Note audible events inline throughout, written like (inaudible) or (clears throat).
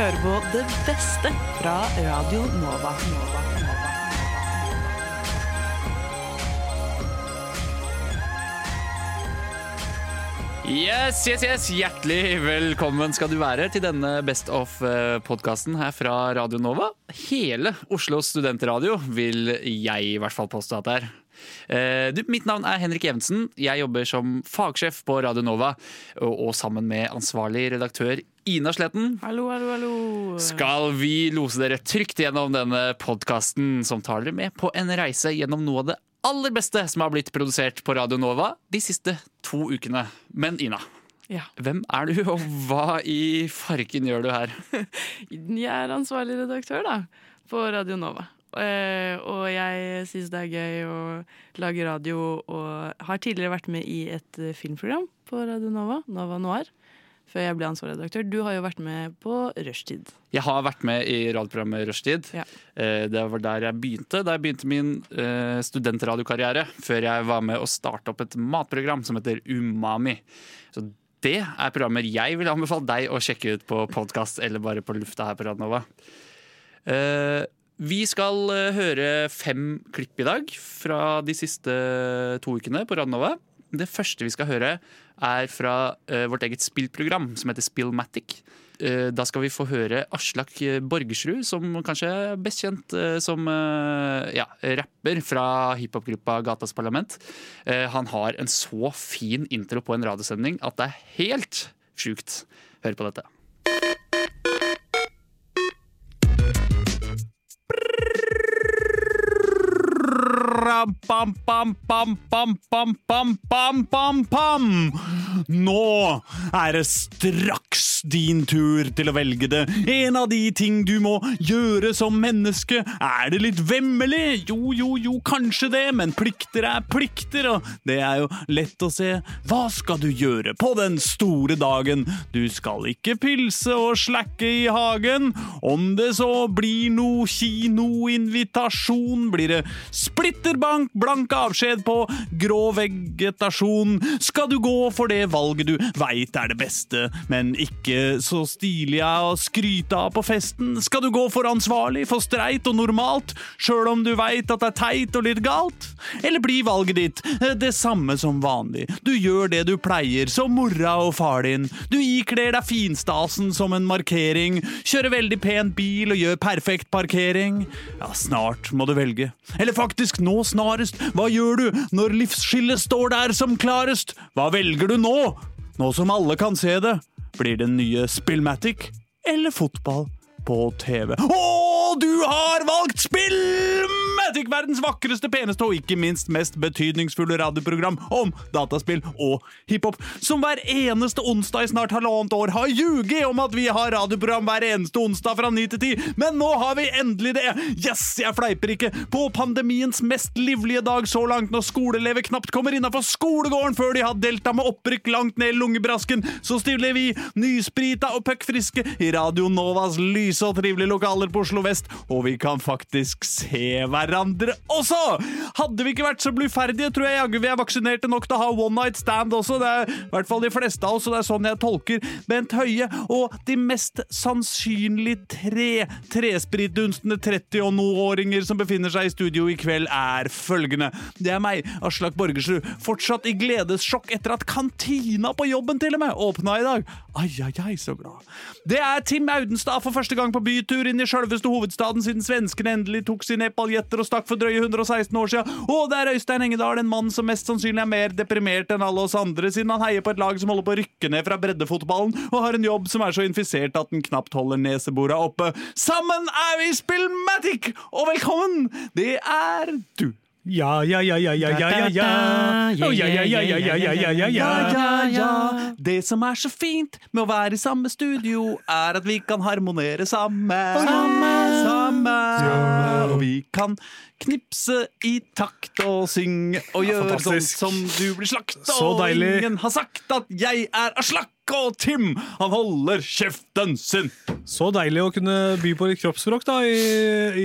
hører på det beste fra Radio Nova. Nova. Yes, yes, yes, Hjertelig velkommen skal du være til denne Best of-podkasten her fra Radio Nova. Hele Oslo studentradio vil jeg i hvert fall påstå at det er. Eh, Du, mitt navn er Henrik Evensen. Jeg jobber som fagsjef på Radio Nova. Og, og sammen med ansvarlig redaktør Ina Sletten Hallo, hallo, hallo. skal vi lose dere trygt gjennom denne podkasten som tar dere med på en reise gjennom noe av det aller beste som har blitt produsert på Radio Nova de siste to ukene. Men Ina, Ja. hvem er du, og hva i farken gjør du her? (laughs) Jeg er ansvarlig redaktør da, på Radio Nova. Eh, og jeg syns det er gøy å lage radio, og har tidligere vært med i et eh, filmprogram på Radio Nova, Nova Noir, før jeg ble ansvarlig redaktør. Du har jo vært med på Rushtid. Jeg har vært med i radioprogrammet Rushtid. Ja. Eh, Det var der jeg begynte. Da jeg begynte min studentradiokarriere. Før jeg var med å starte opp et matprogram som heter Umami. Så det er programmer jeg vil anbefale deg å sjekke ut på podkast eller bare på lufta her på Radnova. Eh, Vi skal eh, høre fem klipp i dag fra de siste to ukene på Radnova. Det første vi skal høre, er fra eh, vårt eget spillprogram som heter Spillmatic. Eh, da skal vi få høre Aslak Borgersrud, som kanskje er best kjent eh, som eh, ja, rapper fra hiphopgruppa Gatas Parlament. Eh, han har en så fin intro på en radiosending at det er helt sjukt. Hør på dette. Nå er det straks din tur til å velge det. En av de ting du må gjøre som menneske. Er det litt vemmelig? Jo, jo, jo, kanskje det, men plikter er plikter, og det er jo lett å se. Hva skal du gjøre på den store dagen? Du skal ikke pilse og slakke i hagen. Om det så blir noe kinoinvitasjon, blir det splitterbank, blank avskjed på grå vegetasjon. Skal du gå for det valget du veit er det beste, men ikke så stilig er å skryte av på festen? Skal du gå for ansvarlig, for streit og normalt, sjøl om du veit at det er teit og litt galt? Eller blir valget ditt eh, det samme som vanlig? Du gjør det du pleier, som mora og far din. Du ikler deg finstasen som en markering, kjører veldig pent bil og gjør perfekt parkering. Ja, snart må du velge. Eller faktisk nå snarest. Hva gjør du når livsskillet står der som klarest? Hva velger du nå? Nå som alle kan se det. Blir det nye Spillmatic eller fotball på TV? Å, du har valgt Spillmatic! Verdens vakreste, peneste og ikke minst mest betydningsfulle radioprogram om dataspill og hiphop, som hver eneste onsdag i snart halvannet år har ljuget om at vi har radioprogram hver eneste onsdag fra ni til ti, men nå har vi endelig det! Yes, jeg fleiper ikke! På pandemiens mest livlige dag så langt, når skoleelever knapt kommer innafor skolegården før de har delta med opprykk langt ned i lungebrasken, så stiller vi nysprita og puckfriske i Radio Novas lyse og trivelige lokaler på Oslo vest, og vi kan faktisk se hverandre også! Hadde vi ikke vært så bluferdige, tror jeg jaggu vi er vaksinerte nok til å ha one night stand også. Det er i hvert fall de fleste av oss, og det er sånn jeg tolker Bent Høie. Og de mest sannsynlig tre trespritdunstende 30- og noe-åringer som befinner seg i studio i kveld, er følgende. Det er meg, Aslak Borgersrud, fortsatt i gledessjokk etter at kantina på jobben til og med åpna i dag. Ai, ai, ai, så glad. Det er Tim Audenstad for første gang på bytur inn i sjølveste hovedstaden siden svenskene endelig tok sine epaljetter og stakk for drøye 116 år siden. Og det er Øystein Engedal, en mann som mest sannsynlig er mer deprimert enn alle oss andre, siden han heier på et lag som holder på å rykke ned fra breddefotballen, og har en jobb som er så infisert at den knapt holder neseborene oppe. Sammen er vi Spillmatic! Og velkommen! Det er du. Ja, ja, ja, ja, ja, ja, ja, ja. Ja, ja, ja, ja, ja, ja, ja, ja, Ja, ja. ja, ja. Det som er så fint med å være i samme studio, er at vi kan harmonere sammen. Sammen. Og vi kan knipse i takt og synge og gjøre sånn som du blir slakt. Og ingen har sagt at jeg er Aslak, og Tim han holder kjeften sin! Så deilig å kunne by på litt kroppsspråk da, i,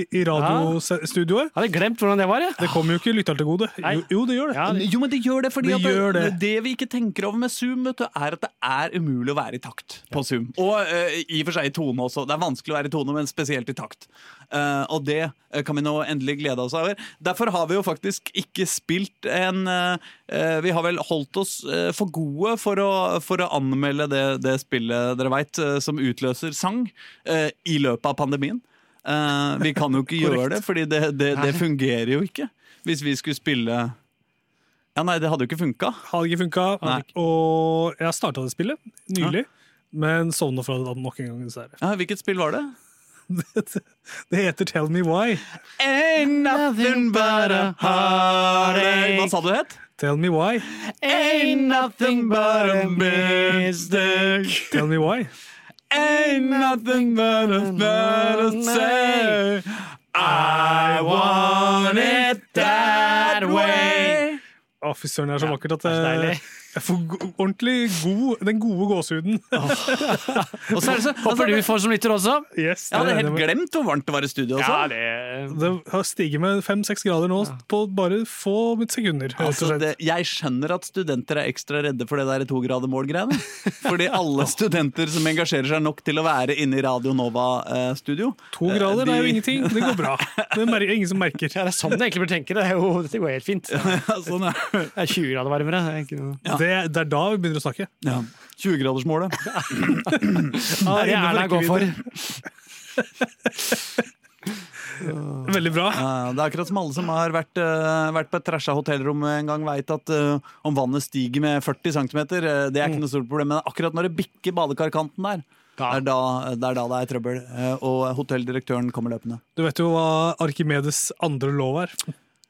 i, i radiostudioet. Hadde glemt hvordan det var, jeg. Det kommer jo ikke lytteren til gode. Jo, jo, det gjør det. Ja, det- Jo, men det gjør det, fordi Det at det, gjør det. det vi ikke tenker over med Zoom, vet du, er at det er umulig å være i takt på Zoom. Og uh, i og for seg i tone også. Det er vanskelig å være i tone, men spesielt i takt. Eh, og det eh, kan vi nå endelig glede oss over. Derfor har vi jo faktisk ikke spilt en eh, Vi har vel holdt oss for gode for å, for å anmelde det, det spillet dere veit, som utløser sang, i løpet av pandemien. Vi kan jo ikke (laughs) gjøre det, fordi det, det, det fungerer jo ikke. Hvis vi skulle spille Ja, nei, det hadde jo ikke funka. Hadde ikke funka. Og jeg starta det spillet nylig, men sovna fra det nok en gang, dessverre. Ja, hvilket spill var det? Det heter Tell Me Why. Ain't nothing but a heartache Hva sa du het? Tell Me Why. Ain't nothing but a mistake Tell Me Why. Ain't nothing but a better say I want it that way Å, fy søren, det er så vakkert at det er så jeg, får ordentlig god, den gode gåsehuden. (laughs) Og så er det så Håper du får som lytter også. Yes, Jeg hadde helt det. glemt hvor varmt det var i studio også. det Det har stiget med fem-seks grader nå på bare få sekunder. Altså, det, jeg skjønner at studenter er ekstra redde for det der togradermål-greiene. (laughs) Fordi alle studenter som engasjerer seg nok til å være inne i Radio Nova-studio To grader de... er jo ingenting. Det går bra. Det er ingen som merker. Ja, det er sånn jeg egentlig bør tenke. Det, er jo, dette går helt fint. Det (laughs) Ja, sånn er det. er 20 grader varmere. Det er ikke noe. Det, det er da vi begynner å snakke. Ja. 20-gradersmålet. (laughs) Det er det Erna går for. (laughs) Veldig bra. Ja, det er akkurat som alle som har vært, eh, vært på et trasha hotellrom en gang, veit at eh, om vannet stiger med 40 cm, det er ikke noe stort problem. Men akkurat når det bikker badekarkanten der, det er da det er, da det er trøbbel. Eh, og hotelldirektøren kommer løpende. Du vet jo hva Arkimedes andre lov er.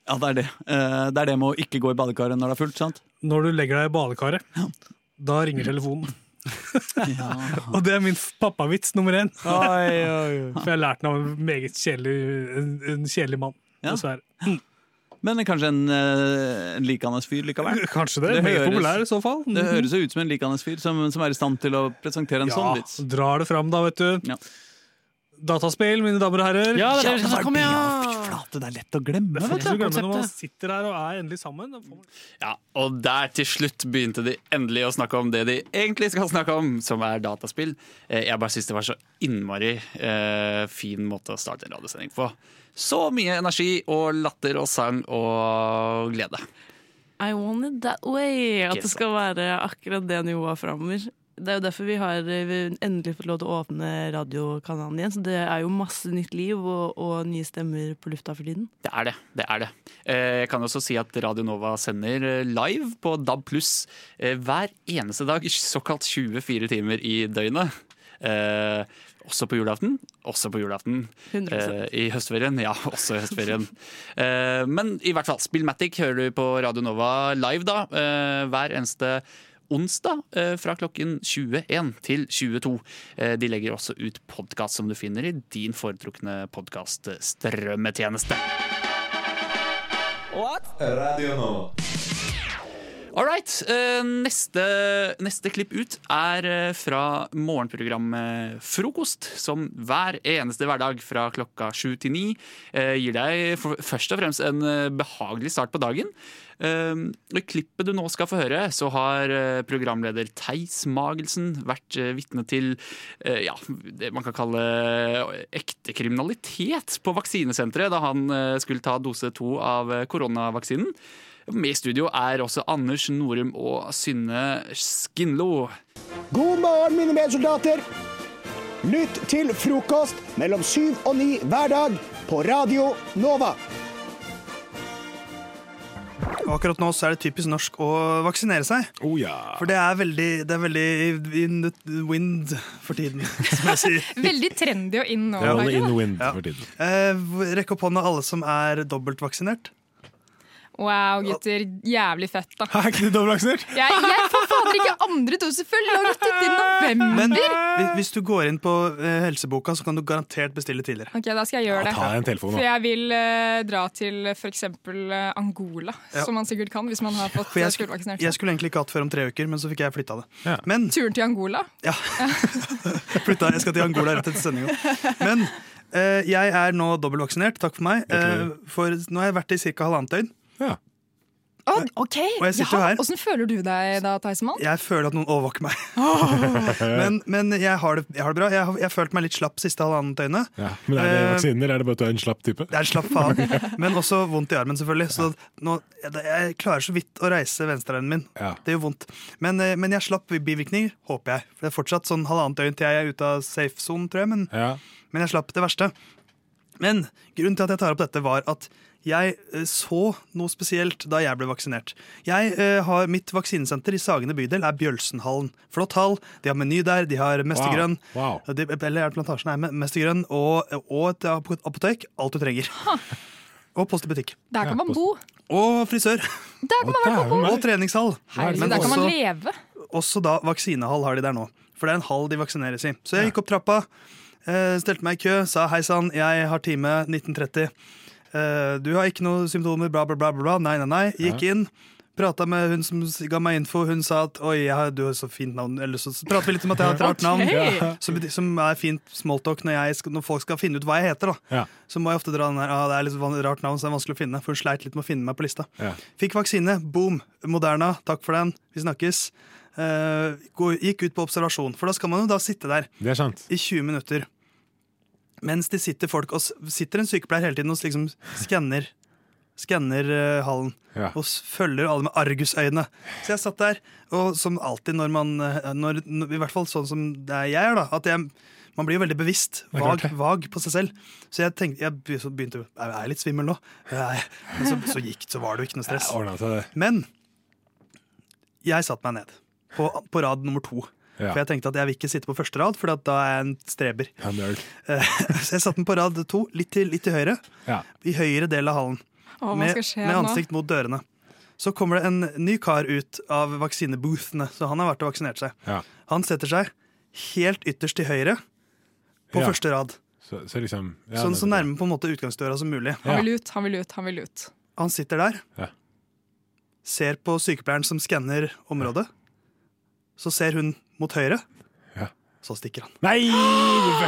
Ja, det er det. Eh, det er det med å ikke gå i badekaret når det er fullt, sant? Når du legger deg i badekaret, da ringer telefonen. (laughs) (laughs) Og det er min pappavits nummer én. (laughs) For jeg har lært den av en meget kjedelig, en, en kjedelig mann. Ja. Dessverre. Men kanskje en, eh, en likende fyr likevel? Kanskje det. Det meget høres- populær i så fall. Det høres jo ut som en likende fyr som, som er i stand til å presentere en ja, sånn vits. drar det fram, da, vet du. Ja. Dataspill, mine damer og herrer. Ja, det er det vi skal snakke om, Fy flate, det er lett å glemme. Det er vet du. glemme når man sitter her og er endelig sammen. Ja, og der til slutt begynte de endelig å snakke om det de egentlig skal snakke om, som er dataspill. Eh, Jeg bare syns det var så innmari eh, fin måte å starte en radiosending på. Så mye energi og latter og sang og glede. I want it that way. At det skal være akkurat det nivået framover. Det er jo derfor vi har eh, endelig fått lov til å åpne radiokanalen igjen. Så det er jo masse nytt liv og, og nye stemmer på lufta for tiden. Det er det. det er det. Eh, Jeg kan også si at Radio Nova sender eh, live på DAB pluss hver eneste dag, såkalt 24 timer i døgnet. Eh, også på julaften. Også på julaften. 100%. Eh, I høstferien. Ja, (laughs) også i høstferien. Eh, men i hvert fall, Spillmatic hører du på Radio Nova live da, eh, hver eneste onsdag eh, fra klokken 21 til 22. Eh, de legger også ut podkast som du finner i din foretrukne podkaststrømmetjeneste. Radio Nova. All right. eh, neste, neste klipp ut er eh, fra morgenprogrammet Frokost, som hver eneste hverdag fra klokka sju til ni eh, gir deg først og fremst en eh, behagelig start på dagen. I klippet du nå skal få høre, så har programleder Theis Magelsen vært vitne til ja, det man kan kalle ekte kriminalitet på vaksinesenteret da han skulle ta dose to av koronavaksinen. Med i studio er også Anders Norum og Synne Skinlo. God morgen, mine medsoldater. Lytt til frokost mellom syv og ni hver dag på Radio Nova. Akkurat nå så er det typisk norsk å vaksinere seg. Oh, ja. For det er veldig, det er veldig in the wind for tiden, som jeg sier. (laughs) Veldig trendy og in nå. Ja, in the wind Ja. for tiden. Eh, Rekk opp hånda alle som er dobbeltvaksinert. Wow, gutter. Jævlig fett, da. Er ikke du dobbeltvaksinert? (laughs) Jeg, jeg får, fader ikke andre dose før langt ut i november! Men hvis, du går inn på eh, helseboka, så kan du garantert bestille tidligere. Ok, da skal jeg gjøre det. Ta en telefon, For jeg vil uh, dra til f.eks. Uh, Angola, Ja. som man sikkert kan hvis man har fått jeg, skulle, fullvaksinert. jeg skulle egentlig ikke hatt før om tre uker, men så fikk jeg flytta det. Ja. Men Turen til Angola. Ja. (laughs) Jeg flytta, jeg skal til Angola rett etter sendinga. Men uh, jeg er nå dobbeltvaksinert, takk for meg. Eh, for nå har jeg vært i ca. halvannet døgn. Ja. Å, ok! Og jeg sitter her. Åssen føler du deg da, Theismann? Jeg føler at noen overvåker meg. (laughs) men men jeg, har det, jeg har det bra. Jeg har, jeg har følt meg litt slapp siste halvannet døgnet. Ja. Men er det Eh, vaksinen, eller er det bare at du er en slapp type? Det er en slapp faen. (laughs) Men også vondt i armen, selvfølgelig. Så nå, jeg, jeg klarer så vidt å reise venstrearmen min. Ja. Det gjør vondt. Men, eh, men jeg slapp bivirkninger, håper jeg. For det er fortsatt sånn halvannet døgn til jeg er ute av safe-sonen, tror jeg. Men, Ja. men jeg slapp det verste. Men grunnen til at jeg tar opp dette, var at jeg eh, så noe spesielt da jeg ble vaksinert. Jeg eh, har Mitt vaksinesenter i Sagene bydel er Bjølsenhallen. Flott hall. De har Meny der, de har Mestergrønn. Wow. De, eller er Plantasjen? er Mestergrønn og, og et apotek. Alt du trenger. Og post i butikk. Der kan man bo. Og frisør. Der kan man være på bo. Og treningshall. Herregud, Men der kan man leve. også da vaksinehall har de der nå. For det er en hall de vaksineres i. Så jeg gikk opp trappa, eh, stelte meg i kø, sa hei sann, jeg har time 1930. Eh, du har ikke noen symptomer, bla, bla, bla. bla. Nei, nei, nei. Gikk inn. Prata med hun som ga meg info. Hun sa at oi, har, du har så fint navn. Eller så prater vi litt om at jeg har et (laughs) rart navn. Ok. Som, som er fint smalltalk når, jeg når folk skal finne ut hva jeg heter. da Ja. Så må jeg ofte dra den her, ah, det er litt rart navn, så det er vanskelig å finne. For hun sleit litt med å finne meg på lista. Ja. Fikk vaksine, boom. Moderna, takk for den. Vi snakkes. Uh, gikk ut på observasjon, for da skal man jo da sitte der er i 20 minutter. Mens det sitter folk og sitter en sykepleier hele tiden og liksom skanner Skanner uh, hallen Ja. og følger alle med argusøyne. Så jeg satt der, og som alltid når man eh, når, I hvert fall sånn som det er jeg er, da. At jeg, man blir jo veldig bevisst. Vag, vag på seg selv. Så jeg tenkte, jeg begynte Jeg er litt svimmel nå. Men så, så gikk så var det jo ikke noe stress. Men jeg satte meg ned på, på rad nummer to. Ja. For jeg tenkte at jeg vil ikke sitte på første rad, for da er jeg en streber. Ja. Eh, (laughs) Så jeg satte den på rad to, litt til, litt til høyre. Ja. I høyre del av hallen. Å, Med, med nå? ansikt mot dørene. Så kommer det en ny kar ut av vaksineboothene, så han har vært og vaksinert seg. Ja. Han setter seg helt ytterst til høyre på Ja. første rad. Så, så liksom ja, Sånn så nærme på en måte utgangsdøra som mulig. Han vil ut, han vil ut, han vil ut. Han sitter der, Ja. ser på sykepleieren som skanner området. Så ser hun mot høyre. Ja. Så stikker han. Nei!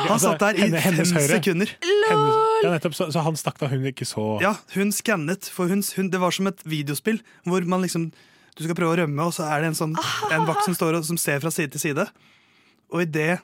Han satt der i henne- hennes fem høyre. sekunder. Hennes, ja, nettopp, så, så han stakk da hun ikke så Ja, hun skannet, for hun, hun, det var som et videospill hvor man liksom Du skal prøve å rømme, og så er det en, sånn, en vakt som står og som ser fra side til side. Og idet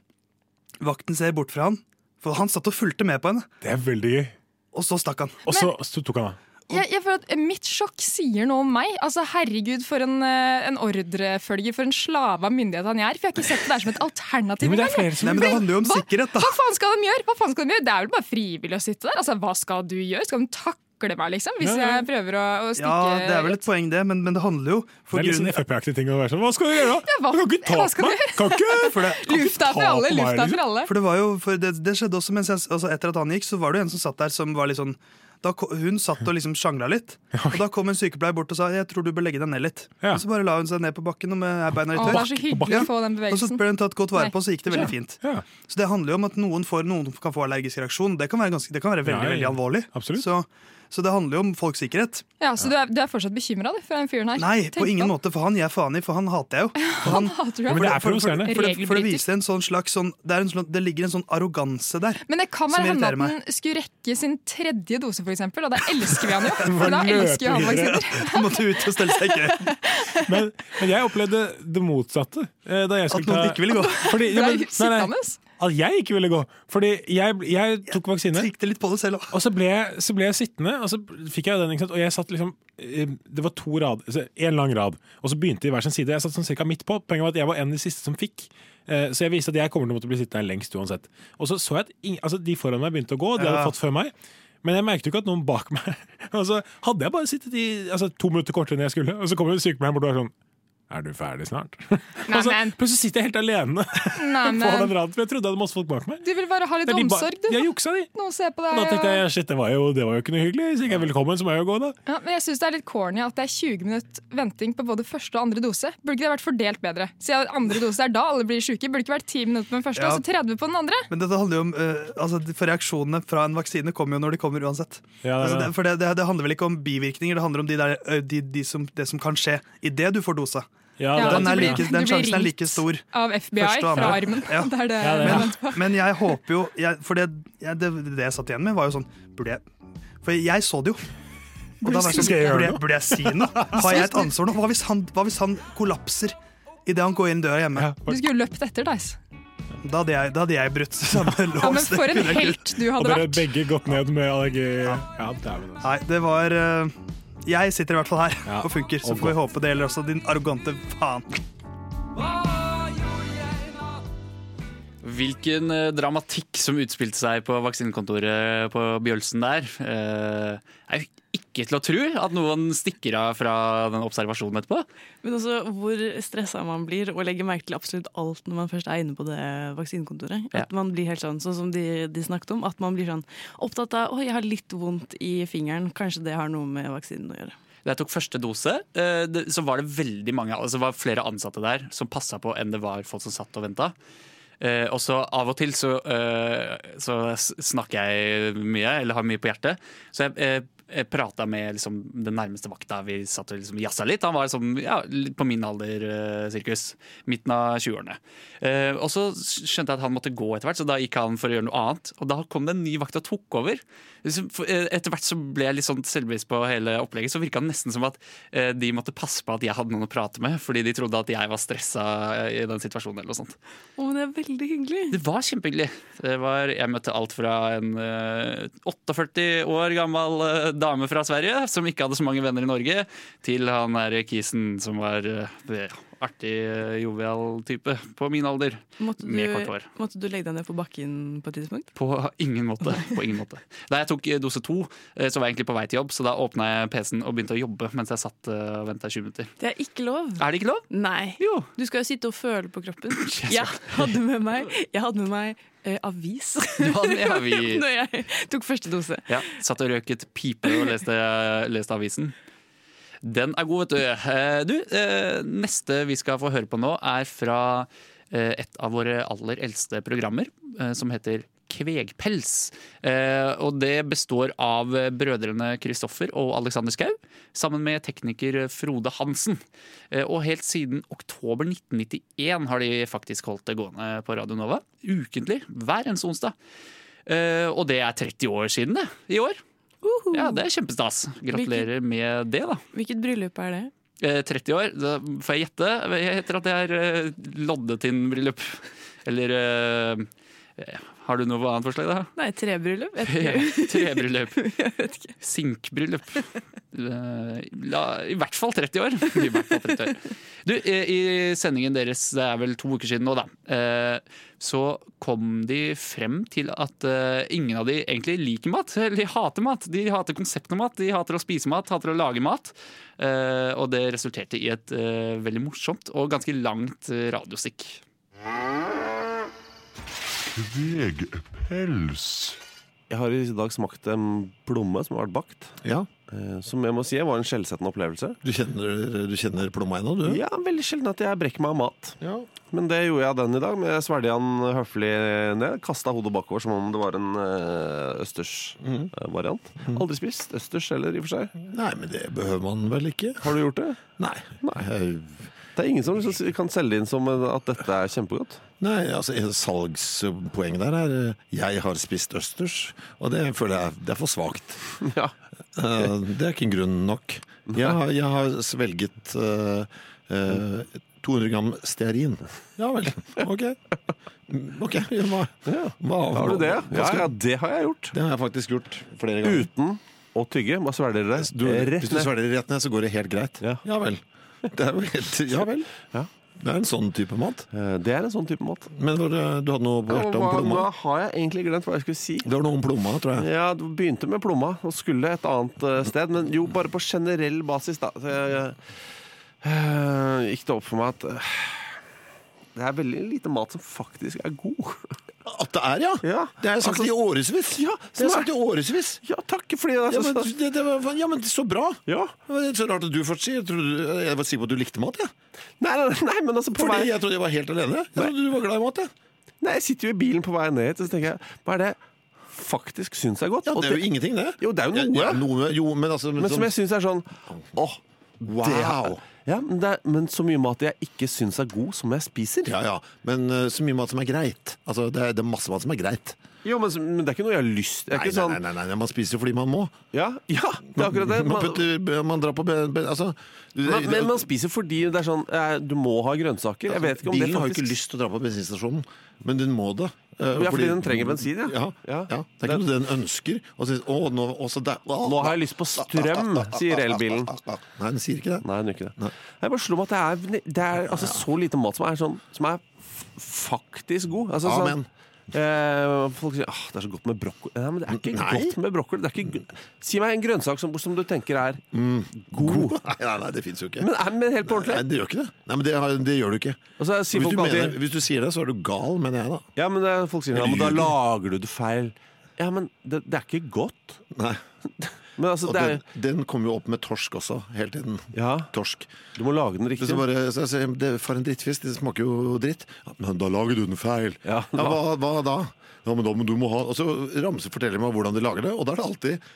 vakten ser bort fra han For han satt og fulgte med på henne, Det er veldig gøy. og så stakk han. Og så, så tok han av. Jeg, jeg føler at Mitt sjokk sier noe om meg. Altså, Herregud, for en, eh, en ordrefølger, for en slave av myndighetene han er. For jeg har ikke sett det der som et alternativ. Men det er flere som Nei, men Det handler jo om Hva- sikkerhet, da. Hva faen skal de gjøre? Hva faen skal de gjøre? Det er vel bare frivillig å sitte der. Altså, Hva skal du gjøre? Skal de takle meg, liksom? Hvis Ja, ja. jeg prøver å, å stikke Ja, det er vel et poeng, det, men, men det handler jo Det for er litt sånn Frp-aktig ting å være sånn Hva skal du gjøre, da? Ja, hva- Du kan ikke ta på meg! Kan ikke! (laughs) for det, Lufta er for alle, lufta for alle. For det var jo, for det, det skjedde også mens jeg, altså etter at han gikk, så var det jo en som satt der som var litt sånn da, Hun satt og liksom sjangla litt, og da kom en sykepleier bort og sa jeg tror du bør legge deg ned litt. Ja. Og så bare la hun seg ned på bakken og med beina er få den Og så ble hun tatt godt vare på, på, så gikk det veldig fint. Ja, Så det handler jo om at noen, får, noen kan få allergisk reaksjon. Det kan være, ganske, det kan være veldig, Ja, ja. veldig alvorlig. Absolutt. Så, så det handler jo om folks sikkerhet. Ja, Så du er, du er fortsatt bekymra for den fyren her? Nei, på ingen på. måte, for han gir jeg faen i, for han hater jeg jo. (laughs) For han, Hater jo. Men det er for, for, for, for, det, for det viser en sånn slags sånn det, er en sånn, det ligger en sånn arroganse der. Men det kan være hende at han skulle rekke sin tredje dose, for eksempel, og da elsker vi han jo. (laughs) For da elsker jo han vaksiner. Han måtte ut og stelle seg i kø. (laughs) Men, men jeg opplevde det motsatte. eh, Da jeg At noen ta ikke ville gå. Fordi, ja, men, nei, nei. At jeg ikke ville gå. Fordi jeg, jeg tok vaksine. Tenkte litt på det selv også. Og så ble, jeg, så ble jeg sittende, og så fikk jeg den. Og jeg satt liksom eh, Det var to rad, én en lang rad, og så begynte de hver sin side. Jeg satt sånn cirka midt på. Poenget var at jeg var en av de siste som fikk. Eh, Så jeg viste at jeg kommer til å måtte bli sittende her lengst uansett. Og så så jeg at ingen, altså, de foran meg begynte å gå, de hadde fått før meg. Men jeg merket jo ikke at noen bak meg (laughs) Og så hadde jeg bare sittet i altså, to minutter kortere enn jeg skulle, og så kommer sykepleieren bort og er sånn Er du ferdig snart? (laughs) Nei, altså, men. plutselig sitter jeg helt alene Nei, (laughs) på den men. raden, for jeg trodde jeg hadde masse folk bak meg. Du vil bare ha litt omsorg, du. Jeg juksa, de. Noen ser på deg. da tenkte jeg shit, det var, jo, det var jo ikke noe hyggelig. Hvis jeg ikke er velkommen, så må jeg jo gå, da. Ja, men jeg syns det er litt corny at det er 20 minutter venting på både første og andre dose. Burde ikke det vært fordelt bedre? Siden andre dose er da alle blir syke, burde det ikke vært 10 minutter på den første Ja. og så 30 på den andre? Men dette handler jo om uh, altså, For reaksjonene fra en vaksine kommer jo når de kommer uansett. Ja, det altså, det. det, for det, det, det handler vel ikke om bivirkninger, det handler om de der, de, de som, det som kan skje idet du får dosa. Ja, Ja, den, er blir- like, (laughs) den sjansen er like stor. Av FBI fra armen. Ja. (laughs) Det er det Ja, det er Men, men jeg håper jo jeg, For det, jeg, det, det jeg satt igjen med, var jo sånn Burde jeg For jeg så det jo. Og da var jeg sånn, burde, jeg, burde jeg si noe? Har jeg et ansvar nå? Hva hvis han, hva hvis han kollapser idet han går inn døra hjemme? Du skulle jo løpt etter, deg Da hadde jeg, da hadde jeg brutt (laughs) samme lås. Ja, men for en helt du hadde vært. Og dere vært. begge gått ned med allergi. Ja, Ja, altså. Nei, det var eh, Jeg sitter i hvert fall her Ja. og funker, så Og får vi håpe det gjelder også din arrogante faen. Hvilken eh, dramatikk som utspilte seg på vaksinekontoret på Bjølsen der, eh, er jo ikke til å tro at noen stikker av fra den observasjonen etterpå. Men også hvor stressa man blir og legger merke til absolutt alt når man først er inne på det vaksinekontoret. Ja. At man blir helt sånn, sånn som de, de snakket om, at man blir sånn opptatt av å, jeg har litt vondt i fingeren, kanskje det har noe med vaksinen å gjøre. Da jeg tok første dose, eh, så var det veldig mange altså det var flere ansatte der som passa på enn det var folk som satt og venta. Eh, og så av og til så, eh, så snakker jeg mye, eller har mye på hjertet. Så jeg, jeg prata med liksom, den nærmeste vakta. Vi satt og liksom jazza litt. Han var liksom, ja, på min alder, eh, sirkus. Midten av 20-årene. Eh, og så skjønte jeg at han måtte gå etter hvert, så da gikk han for å gjøre noe annet. Og da kom det en ny vakt og tok over. Liksom, eh, Etter hvert så ble jeg litt sånn selvbevisst på hele opplegget. Så virka det nesten som at eh, de måtte passe på at jeg hadde noen å prate med, fordi de trodde at jeg var stressa i den situasjonen. eller noe sånt. Å, det er veldig hyggelig. Det var kjempehyggelig. Det var, jeg møtte alt fra en eh, 48 år gammel eh, dame fra Sverige som ikke hadde så mange venner i Norge, til han der kisen som var eh, artig, eh, jovial type på min alder. Måtte Med kort du, hår. måtte du legge deg ned på bakken på et tidspunkt? På ingen måte. På ingen måte. Da jeg tok eh, dose to, eh, så var jeg egentlig på vei til jobb, så da åpna jeg PC-en og begynte å jobbe mens jeg satt og venta 20 minutter. Det er ikke lov. Er det ikke lov? Nei. Jo. Du skal jo sitte og føle på kroppen. (laughs) Jeg hadde med meg, jeg hadde med meg eh, avis Du (laughs) avis. når jeg tok første dose. Ja, Satt og røket pipe og leste, leste avisen. Den er god, vet du. Eh, du, eh, neste vi skal få høre på nå, er fra eh, et av våre aller eldste programmer, som heter Kvegpels. Og det består av brødrene Kristoffer og Alexander Skau, sammen med tekniker Frode Hansen. Og helt siden oktober 1991 har de faktisk holdt det gående på Radio Nova. Ukentlig, hver eneste onsdag. Og det er 30 år siden det, i år. Ja, det er kjempestas. Gratulerer med det, da. Hvilket bryllup er det? Eh, 30 år, da får jeg gjette. Jeg heter at det er eh, Loddetind-bryllup. Eller eh, eh, Har du noe annet forslag, da? Nei, trebryllup? Ja. (laughs) Trebryllup. Sinkbryllup. Eh, I hvert fall 30 år. (laughs) I hvert fall 30 år. Du, I sendingen deres, det er vel to uker siden nå, da, eh, så kom de frem til at eh, ingen av de egentlig liker mat. Eller de hater mat. De hater konseptet mat, de hater å spise mat, hater å lage mat. Og det resulterte i et veldig morsomt og ganske langt radiostikk. Kvegpels. Jeg har i dag smakt en plomme som har vært bakt. Ja. Eh, Som jeg må si var en skjellsettende opplevelse. Du kjenner, du kjenner plomma ennå, du? Ja, Veldig sjelden at jeg brekker meg av mat. Ja. Men det gjorde jeg den i dag. Men jeg svelget den høflig ned. Kasta hodet bakover som om det var en Mhm. østers-variant. Aldri spist østers heller, i og for seg. Nei, men det behøver man vel ikke? Har du gjort det? Nei. Nei, Det er ingen som kan selge inn som at dette er kjempegodt. Nei, altså Salgspoenget der er eh, 'jeg har spist østers', og det føler jeg det er for svakt. (laughs) Ja. Eh, Det er ikke grunn nok. Jeg har, jeg har svelget uh, uh, 200 gram stearin. Ja vel. (laughs) Ok. Ok, ja, hva, hva, Har du det? hva Ja, ja, det har jeg gjort. Det har jeg faktisk gjort flere ganger. Uten å tygge. Hva svelger dere? Du, rett hvis du svelger rett ned, så går det helt greit. Ja. vel. Det er jo helt, (laughs) ja vel. Ja. Det er en sånn type mat. Eh, Det er en sånn type mat. Men var det, du hadde noe på hjertet om plomma? Nå har jeg egentlig glemt hva jeg skulle si. Det var noe om plomma, tror jeg. Ja, du begynte med plomma og skulle et annet eh, sted, men jo, bare på generell basis, da. Så jeg, eh, gikk det opp for meg at det er veldig lite mat som faktisk er god. (laughs) At det er, ja? Det har jeg sagt Altså, i årevis. Ja, Det har jeg sagt i årevis. Ja, takk fordi det Ja, men, det, det var, ja, men så bra! Ja. Det så rart at du først sier Jeg, trodde, jeg var sikker på at du likte mat, jeg. Nei, nei, nei, men altså på Fordi vei jeg trodde jeg var helt alene. Jeg trodde du var glad i mat, jeg. Nei, Jeg sitter jo i bilen på vei ned hit, og så tenker jeg Hva er det faktisk syns er godt? Ja, det er jo ingenting, det. Jo, det er jo noe. Ja, noe jo, men altså Men som jeg syns er sånn Åh, Wow. det ja, men, det er, men så mye mat jeg ikke syns er god, som jeg spiser. Ja, ja. Men uh, så mye mat som er greit. Altså, det, er, det er masse mat som er greit. Jo, men, men det er ikke noe jeg har lyst er Nei, ikke sånn nei, nei, nei, man spiser jo fordi man må. Ja, ja, det er akkurat det. Man, Man, putter, man drar på ben, ben, altså, det- men, men man spiser fordi det er sånn eh, Du må ha grønnsaker. Jeg vet ikke om det Bilen har jo faktisk ikke lyst til å dra på bensinstasjonen, men den må det. Eh, Ja, fordi den trenger bensin, ja. ja. Ja. ja. Det er ikke noe den ønsker. Og sier, å, nå, også der. Nå har jeg lyst på strøm, (laughs) sier elbilen. Nei, den sier ikke det. Nei, gjør ikke det. Jeg bare slo meg at det er, det er altså, så lite mat som er, sånn, som er f- faktisk god. Altså, sånn, Amen. Eh, folk sier ah, det er så godt med brokkoli. Nei, men det er ikke Nei. godt med brokkoli. Det er ikke, si meg en grønnsak som, som du tenker er god. Nei, (laughs) nei, nei, det fins jo ikke. Men, er, men helt på Nei, ordentlig. det gjør ikke det. Nei, men det, har- det gjør du ikke. Og så sier Hvis folk du, alltid mener, hvis du sier det, så er du gal, mener jeg da. Ja, men det, folk sier ja, men da lager du det feil. Ja, men det, det er ikke godt. Nei. (laughs) Men altså, Og det er den, den kommer jo opp med torsk også, hele tiden. Ja, Torsk. du må lage den riktig. så bare, så jeg det, for en drittfisk, det smaker jo dritt. Ja, men da lager du den feil. Ja, hva, hva da? Ja, men da må du må ha Og så Ramse forteller meg hvordan de lager det, og da er det alltid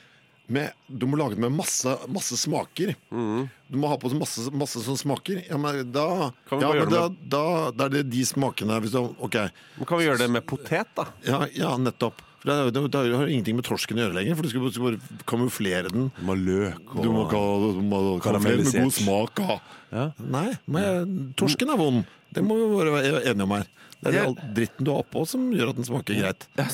med, du må lage det med masse, masse smaker. Mm. Du må ha på masse, masse sånne smaker. Ja, men da, ja, men da, da, da er det de smakene hvis du, Ok. Men kan vi gjøre det med potet, da? Ja, ja nettopp. For det, er det, det har jo ingenting med torsken å gjøre lenger, for du skal, bare- skal bare kamuflere den. Du må ha løk Du må, ka- du må karamellisert. med god smak. Ja. Ja. Nei, men jeg, torsken er vond. Det må vi bare være enige om her. Det er Jeg- all dritten du har oppå som gjør at den smaker greit. Det er,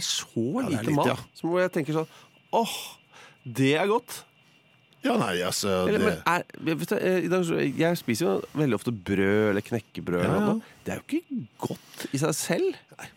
så lite mat ja. som hvor jeg tenker sånn Åh, det er godt. Ja, nei, altså Eller, det, men er, du, eh, jeg spiser jo veldig ofte brød eller knekkebrød. Ja, ja. Det er jo ikke godt i seg selv. Nei,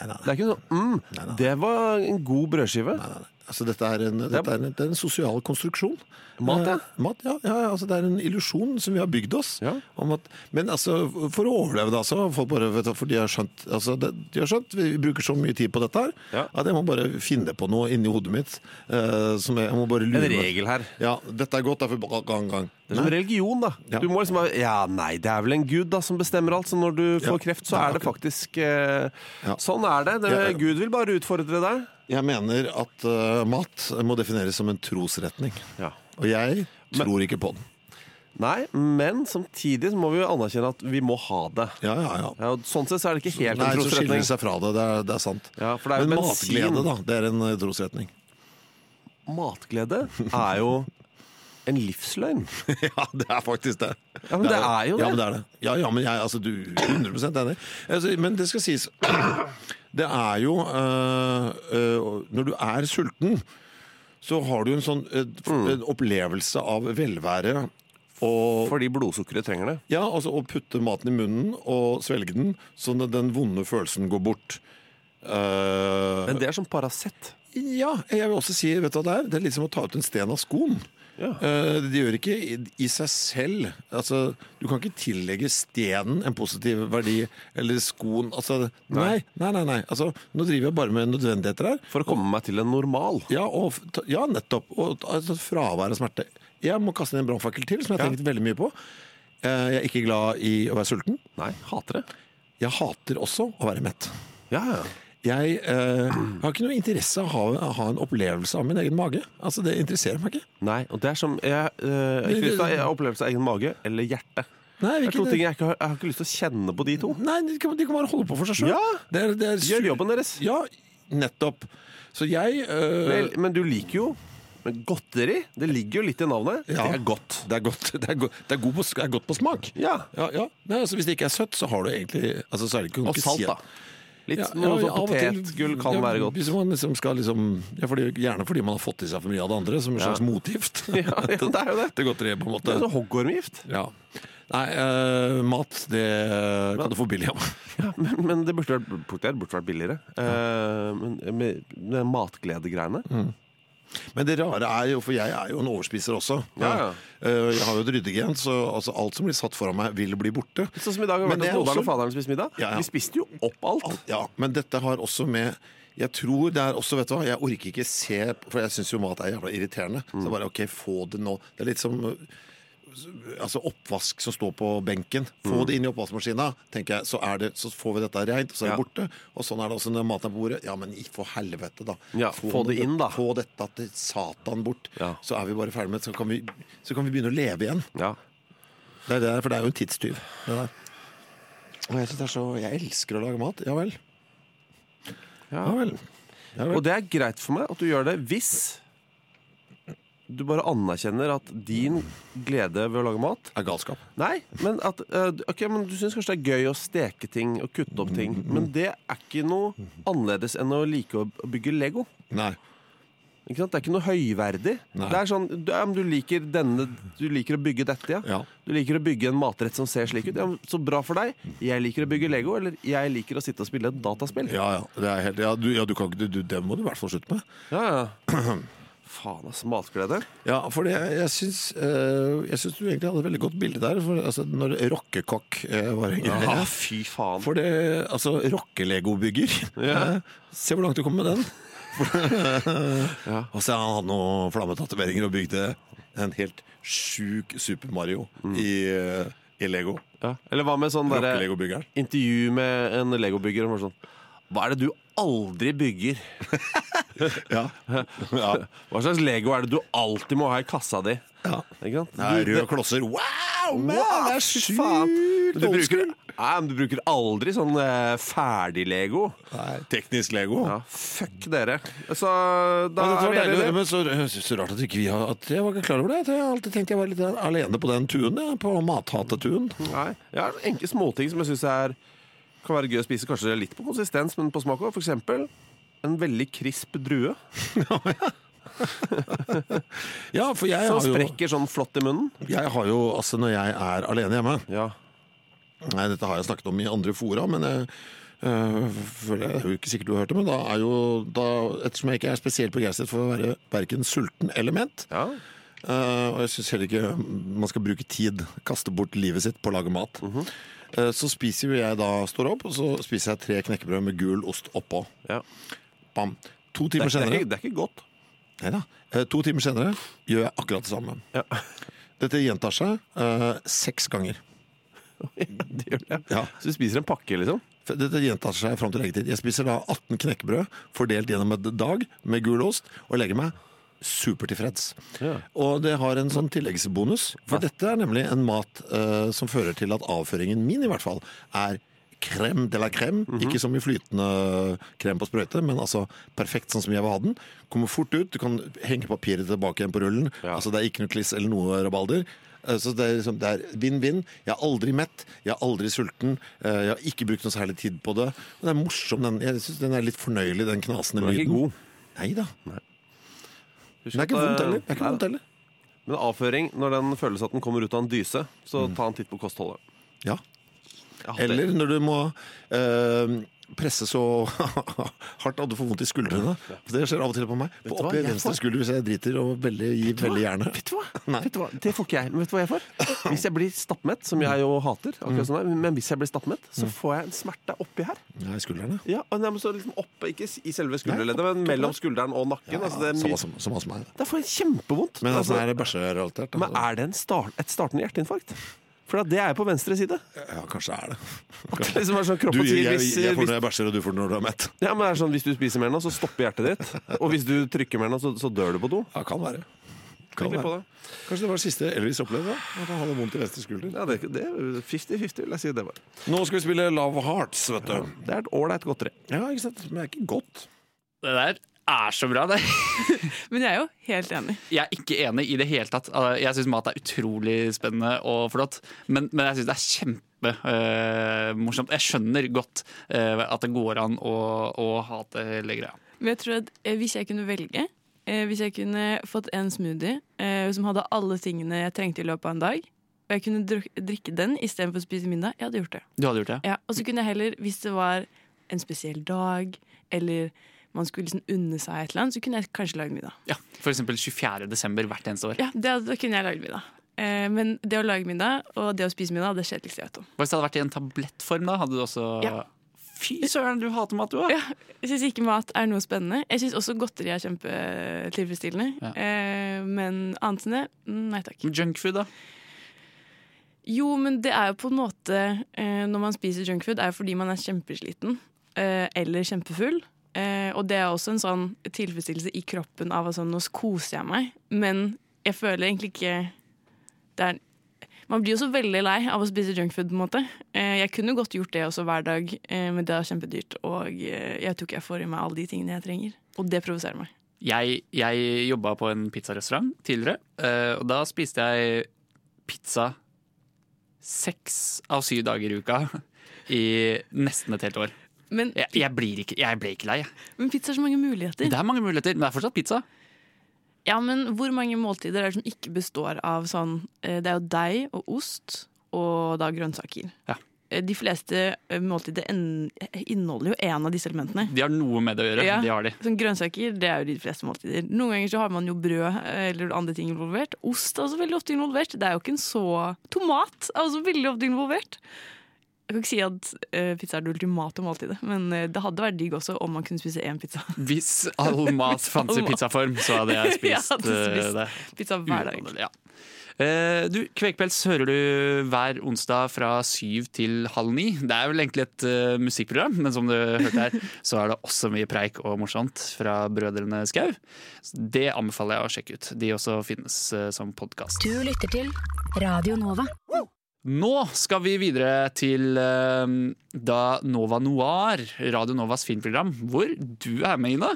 nei, nei. Det er ikke sånn mm, Det var en god brødskive. Nei, nei, nei. Altså, dette er en, dette er en, det er en sosial konstruksjon. Mat, ja. Eh, mat, ja, ja, altså Det er en illusjon som vi har bygd oss. Ja. Om at, men altså, for å overleve, da, så folk bare vet du, For de har skjønt altså, det, De har skjønt, Vi bruker så mye tid på dette her Ja. at jeg må bare finne på noe inni hodet mitt. eh, som jeg, jeg må bare lure En regel her. Ja, dette er godt, derfor gang, gang. Det er som religion, da. Ja. Du må liksom Ja, nei, det er vel en gud da som bestemmer alt. Så når du får kreft, så er det faktisk eh. Sånn er det. det. Gud vil bare utfordre deg. Jeg mener at uh, mat må defineres som en trosretning. Ja. Og jeg tror ikke på den. Nei, men samtidig så må vi jo anerkjenne at vi må ha det. Ja, ja, ja. Ja, sånn sett så er det ikke helt Nei, en så skiller trosretning. det seg fra det. Det er, det er sant. Ja, det er Men bensin. matglede, da. Det er en eh, trosretning. Matglede er jo en livsløgn. (laughs) ja, det er faktisk det. Ja, men det er jo det. Ja, men det er det. Ja, ja, men jeg altså, du er 100% enig. Altså, men det skal sies (clears throat) Det er jo øh, øh, Når du er sulten, så har du en sånn øh, en opplevelse av velvære. Og, Fordi blodsukkeret trenger det. ja, altså Å putte maten i munnen og svelge den, sånn at den vonde følelsen går bort. Uh, Men det er som Paracet. ja, jeg vil også si vet du hva det er? Det er litt som å ta ut en sten av skoen. Ja. Eh, Det gjør ikke i, i seg selv Altså, Du kan ikke tillegge stenen en positiv verdi, eller skoen altså, nei, nei, nei. nei. Altså, nå driver jeg bare med nødvendigheter her. For å komme meg til en normal. Ja, og, ja nettopp. Og altså, fravær av smerte. Jeg må kaste inn en brannfakkel til, som jeg har Ja. tenkt veldig mye på. Eh, Jeg er ikke glad i å være sulten. Nei, hater det. Jeg hater også å være mett. Ja, ja. Jeg eh, har ikke noe interesse av å ha, ha en opplevelse av min egen mage. Altså, Det interesserer meg ikke. Nei, og det er som Jeg, eh, jeg har ikke lyst til å ha opplevelse av egen mage eller hjerte. Nei, Det er to ting jeg, ikke har, jeg har ikke lyst til å kjenne på de to. Nei, de kan, de kan bare holde på for seg sjøl. Ja, det er, det er, Gjør jobben deres. Ja, nettopp. Så jeg øh, Vel, men du liker jo Men godteri, det ligger jo litt i navnet. Ja. Det er godt. Det er godt, (laughs) det er go det er god på, er godt på smak. Ja. Ja, ja. Nei, altså, hvis det ikke er søtt, så har du egentlig altså, så er det ikke, Og salt, si- da. Litt Ja, noe ja, sånn potetgull kan ja, være godt. Hvis man liksom skal liksom ja, fordi, Gjerne fordi man har fått i seg for mye av det andre, som en slags motgift. (laughs) Ja, det er jo det. (laughs) til godteriet, på en måte. Det er sånn hoggormgift. Ja. Nei, uh, mat, det kan du få billig av. (laughs) Ja, men, men det burde vært, burde vært billigere. Eh, men med, med matgledegreiene Mm. Men det rare er jo, for jeg er jo en overspiser også. Ja, ja. Eh, Jeg har jo et ryddegen, så altså, alt som blir satt foran meg, vil bli borte. Sånn som i dag har vi Men vært det hos er moderen også- og faderen og spist middag. Ja, ja. Vi spiste jo opp alt. Ja, men dette har også med jeg tror det er også, vet du hva, jeg orker ikke se For jeg syns jo mat er jævla irriterende. Så Mm. bare OK, få det nå. Det er litt som uh, altså oppvask som står på benken. Få Mm. det inn i oppvaskmaskina, tenker jeg, så, er det, så får vi dette rent, så er det Ja. borte. Og sånn er det også når maten er på bordet. Ja, men for helvete, da. Ja, få det inn, da. Få dette til satan bort. Ja. Så er vi bare ferdig med det. Så kan vi, så kan vi begynne å leve igjen. Ja. Det er det, for det er jo en tidstyv. Det der. Og jeg det er så Jeg elsker å lage mat. Ja vel. Ja. Ja vel. Ja, vel. Og det er greit for meg at du gjør det hvis du bare anerkjenner at din glede ved å lage mat er galskap. Nei, men at eh, Ok, men du syns kanskje det er gøy å steke ting og kutte opp ting, men det er ikke noe annerledes enn å like å bygge Lego. Nei. Ikke sant? Det er ikke noe høyverdig. Nei. Det er sånn, du, ja, men du liker denne Du liker å bygge dette, ja. Ja. Du liker å bygge en matrett som ser slik ut. Ja, men så bra for deg. Jeg liker å bygge Lego, eller jeg liker å sitte og spille et dataspill. Ja, ja. Det, er helt, ja, du, ja du kan, ikke- du, du, det må du i hvert fall slutte med. Ja, ja. (clears throat) Faen, altså. Matglede. Ja, for det, jeg syns Jeg syns du egentlig hadde et veldig godt bilde der. For, altså, når rockekokk eh, var en greie. Ja, fy faen. For det Altså, rockelegobygger. Ja. (laughs) Se hvor langt du kom med den. (laughs) Ja. Og så han hadde noen flammetatoveringer og bygde en helt sjuk Super Mario i, eh, i Lego. Ja. Eller hva med sånn derre intervju med en legobygger? Sånn, hva er det du aldri bygger? (laughs) Ja. (laughs) ja. Hva slags Lego er det du alltid må ha i kassa di? Ja. Ikke sant? Nei, røde klosser. Wow, man! Wow, det er sjukt faen. Du bruker, nei, men du bruker aldri sånn eh, ferdig Lego. Teknisk Lego. Ja, fuck dere. Så da Ja, det er vi deilig, enige. men så, så rart at ikke vi har at Jeg var ikke klar over det. Jeg har alltid tenkt jeg var litt alene på den tuen. Ja, på mathatetuen. Nei, jeg har enkle småting som jeg syns er kan være gøy å spise. Kanskje litt på konsistens, men på smak òg. For eksempel en veldig krisp drue (laughs) Ja, for jeg har jo, Som sprekker sånn flott i munnen. jeg har jo Altså, når jeg er alene hjemme Ja. Nei, dette har jeg snakket om i andre fora, men jeg øh, føler jeg, det er jo ikke sikkert du har hørt det, men da er jo da, Ettersom jeg ikke er spesielt begeistret for å være verken sulten eller ment, ja. øh, og jeg syns heller ikke man skal bruke tid, kaste bort livet sitt på å lage mat, øh, så spiser jeg da Står opp, og så spiser jeg tre knekkebrød med gul ost oppå. ja. Bam. To Det, er, timer det, er senere ikke, det er ikke godt. Neida. da. To timer senere gjør jeg akkurat det samme. Ja. Dette gjentar seg uh, seks ganger. (laughs) Det gjør det. Ja. Så du spiser en pakke, liksom? Dette gjentar seg fram til leggetid. Jeg spiser da 18 knekkebrød fordelt gjennom et dag med gul ost, og legger meg supertilfreds. Ja. Og det har en sånn tilleggsbonus, for dette er nemlig en mat uh, som fører til at avføringen min, i hvert fall, er crème de la crème. Ikke som i flytende krem på sprøyte, men altså perfekt sånn som jeg vil ha den. Kommer fort ut, du kan henge papiret tilbake igjen på rullen. Ja. Altså Det er ikke noe kliss eller noe rabalder. Eh, Så det er liksom, det er vinn-vinn. Jeg er aldri mett, jeg er aldri sulten. eh, Jeg har ikke brukt noe særlig tid på det. Men det er morsom, den, jeg synes den er litt fornøyelig, den knasende Den er lyden. ikke god. Nei da. Husk Den er ikke at, vondt eh, heller. Det er ikke nei, vondt heller. Men avføring, når den føles at den kommer ut av en dyse, så Mm. ta en titt på kostholdet. Ja. Jeg har hatt det. Eller når du må eh, presse så (laughs) hardt at du får vondt i skuldrene. Det skjer av og til på meg. På oppi venstre skulder hvis jeg driter og veldig, gir veldig gjerne. Vet du? (laughs) Vet du hva? Det får ikke jeg. Men vet du hva jeg får? (laughs) Hvis jeg blir stappmett, som jeg jo hater, Mm. akkurat sånn der, men hvis jeg blir stappmett, så får jeg en smerte oppi her. I skuldrene. Ja, og så liksom oppe, Ikke i selve skulderleddet, men mellom skulderen og nakken. altså det er mye, som, som som meg. da får jeg kjempevondt. Men altså, Altså, er det bæsjerelatert? men er det en start, et startende hjerteinfarkt? For det er på venstre side. Ja, kanskje er det. Det liksom er sånn Du, jeg, jeg, jeg får det når jeg bæsjer, og du får når du er mett. ja, men det er sånn, hvis du spiser mer nå, så stopper hjertet ditt. Og hvis du trykker mer nå, så, så dør du på do. Ja, kan være. Kan være. det. Kanskje det var det siste Elvis opplevde? At han hadde vondt i venstre skulder. Ja, det, det er 50-50, vil jeg si det var. Nå skal vi spille Love Hearts, vet du. Det er et ålreit godteri. Ja, ikke sant? Men det er ikke godt. Det der er så bra, det. (laughs) Men jeg er jo helt enig. Jeg er ikke enig i det hele tatt. Altså, Jeg syns mat er utrolig spennende og flott, men, men jeg syns det er kjempemorsomt. jeg skjønner godt eh, at det går an å, å hate hele greia. Men jeg tror at eh, Hvis jeg kunne velge, eh, hvis jeg kunne fått en smoothie eh, som hadde alle tingene jeg trengte i løpet av en dag, og jeg kunne drikke den istedenfor å spise middag, jeg hadde gjort det. Du hadde gjort det? Ja, og så kunne jeg heller, hvis det var en spesiell dag, eller man skulle liksom unne seg et eller annet, så kunne jeg kanskje lage middag. Ja, eksempel 24. desember hvert eneste år. Ja, det, Da kunne jeg lagd middag. Eh, men det å lage middag og det å spise middag, det kjedeligste jeg vet om. Hva hvis det hadde vært i en tablettform, da? Hadde du også Ja. Fy søren, du hater mat, du òg! Ja, jeg syns ikke mat er noe spennende. Jeg syns også godteri er kjempetilfredsstillende. Ja. Eh, men annet enn det, mm, nei takk. Junkfood, da? Jo, men det er jo på en måte eh, Når man spiser junkfood, er jo fordi man er kjempesliten eh, eller kjempefull. Eh, og det er også en sånn tilfredsstillelse i kroppen av at sånn, nå koser jeg meg. Men jeg føler egentlig ikke det er, Man blir jo så veldig lei av å spise junkfood. på. Eh, jeg kunne godt gjort det også hver dag, eh, men det er kjempedyrt. Og eh, jeg tror ikke jeg får i meg alle de tingene jeg trenger. Og det provoserer meg. Jeg, jeg jobba på en pizzarestaurant tidligere, og da spiste jeg pizza seks av syv dager i uka i nesten et helt år. Men, Jeg, jeg, blir ikke, jeg ble ikke lei. men pizza har så mange muligheter. Det er mange muligheter, men det er fortsatt pizza. Ja, men hvor mange måltider er det som ikke består av sånn eh, Det er jo deig og ost og da grønnsaker. Ja. Eh, De fleste eh, måltider inneholder jo en av disse elementene. De har noe med det å gjøre. Ja. De har de. Sånn grønnsaker det er jo de fleste måltider. Noen ganger så har man jo brød eller andre ting involvert. Ost er også veldig ofte involvert. Det er jo ikke en så Tomat er også veldig ofte involvert. Jeg kan ikke si at uh, pizza er det ultimate måltidet, men uh, det hadde vært digg også om man kunne spise én pizza. Hvis all (laughs) mat fantes i pizzaform, så hadde jeg (laughs) Jeg spist, hadde spist eh, det. Pizza hver dag. Ja. Eh, Du, Kvekpels hører du hver onsdag fra syv til halv ni. Det er vel egentlig et uh, musikkprogram, men som du hørte her, (laughs) så er det også mye preik og morsomt fra Brødrene Skau. Det anbefaler jeg å sjekke ut. De også finnes uh, som podkast. Du lytter til Radio Nova. Nå skal vi videre til eh, da Nova Noir, Radio Novas filmprogram, hvor du er med, Ina.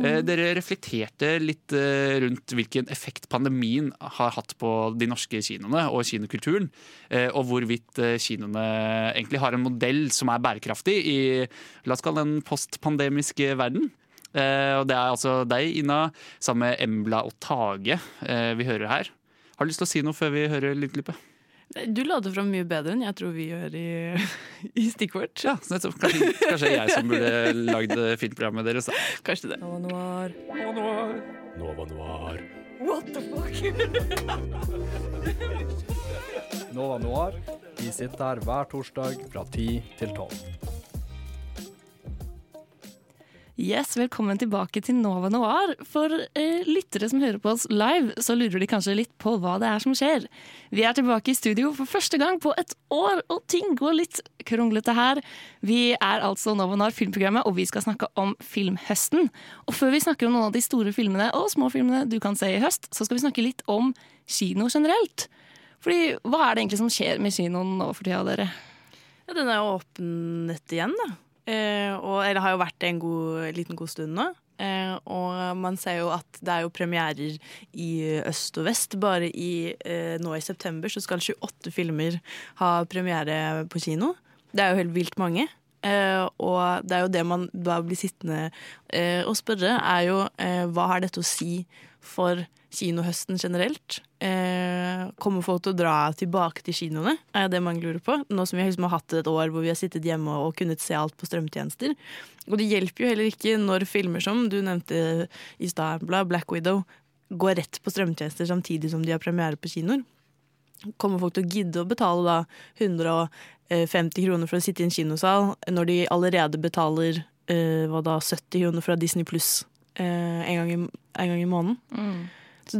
Eh, Dere reflekterte litt eh, rundt hvilken effekt pandemien har hatt på de norske kinoene og kinokulturen, eh, og hvorvidt eh, kinoene egentlig har en modell som er bærekraftig i la oss kalle den postpandemiske verden. Eh, Og det er altså deg, Ina, sammen med Embla og Tage eh, vi hører her. Har du lyst til å si noe før vi hører lydklippet? Du la det fram mye bedre enn jeg tror vi gjør i, (laughs) i stikkord. Ja, nettopp. Kanskje, kanskje jeg som burde lagd filmprogrammet deres. Da. Kanskje det. Nova Noir. Nova Noir. What the fuck? (laughs) Nova Noir. Vi sitter her hver torsdag fra 10 til 12. Yes, Velkommen tilbake til Nova Noir. For eh, lyttere som hører på oss live, så lurer de kanskje litt på hva det er som skjer. Vi er tilbake i studio for første gang på et år, og ting går litt kronglete her. Vi er altså Nova Noir filmprogrammet, og vi skal snakke om filmhøsten. Og før vi snakker om noen av de store filmene og små filmene du kan se i høst, så skal vi snakke litt om kino generelt. Fordi hva er det egentlig som skjer med kinoen nå for tida, dere? Ja, den er jo åpnet igjen, da. Eh, og, eller har jo vært en god, liten god stund nå. Eh, og man ser jo at det er jo premierer i øst og vest. Bare i, eh, nå i september så skal 28 filmer ha premiere på kino. Det er jo helt vilt mange. Eh, og det er jo det man da blir sittende eh, og spørre, er jo eh, hva har dette å si for kinohøsten generelt? Eh, kommer folk til å dra tilbake til kinoene? Er det mange lurer på. Nå som vi liksom har hatt et år hvor vi har sittet hjemme og kunnet se alt på strømtjenester. Og det hjelper jo heller ikke når filmer som du nevnte i stad, Black Widow, går rett på strømtjenester samtidig som de har premiere på kinoer. Kommer folk til å gidde å betale da 150 kroner for å sitte i en kinosal, når de allerede betaler eh, hva da, 70 kroner fra Disney pluss en, en gang i måneden?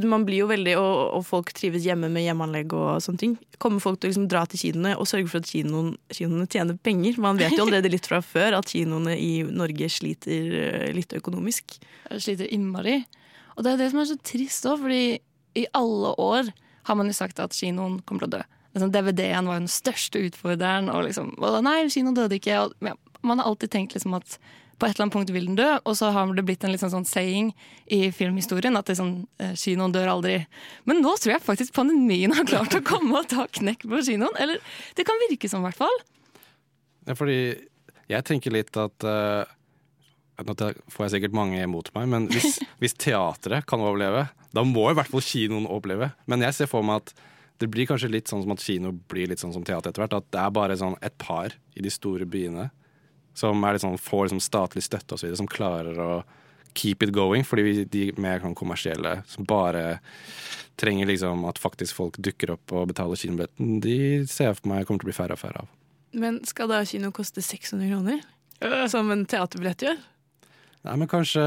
Man blir jo veldig, og, og folk trives hjemme med hjemmeanlegg og sånne ting. Kommer folk til å liksom dra til kinoene og sørge for at kinoen, kinoene tjener penger? Man vet jo allerede litt fra før at kinoene i Norge sliter eh, litt økonomisk. Sliter innmari. Og det er det som er så trist òg, fordi i alle år har man jo sagt at kinoen kommer til å dø. Liksom, DVD-en var jo den største utfordreren, og liksom Nei, kinoen døde ikke. Og, ja, man har alltid tenkt liksom at på et eller annet punkt vil den dø, og så har det blitt en litt sånn, sånn saying i filmhistorien at det er sånn, eh, kinoen dør aldri. Men nå tror jeg faktisk pandemien har klart å komme og ta knekk på kinoen. Eller det kan virke som, i hvert fall. Ja, fordi jeg tenker litt at uh, Nå får jeg sikkert mange imot meg, men hvis, (laughs) hvis teatret kan overleve, da må i hvert fall kinoen overleve. Men jeg ser for meg at det blir kanskje litt sånn som at kino blir litt sånn som teater etter hvert. At det er bare sånn et par i de store byene som er litt sånn, får liksom statlig støtte osv., som klarer å keep it going. Fordi vi- de mer sånn kommersielle som bare trenger liksom at faktisk folk dukker opp og betaler kinobilletten, de ser jeg for meg kommer til å bli færre og færre av. Men skal da kino koste 600 kroner? Som en teaterbillett gjør? Nei, men kanskje,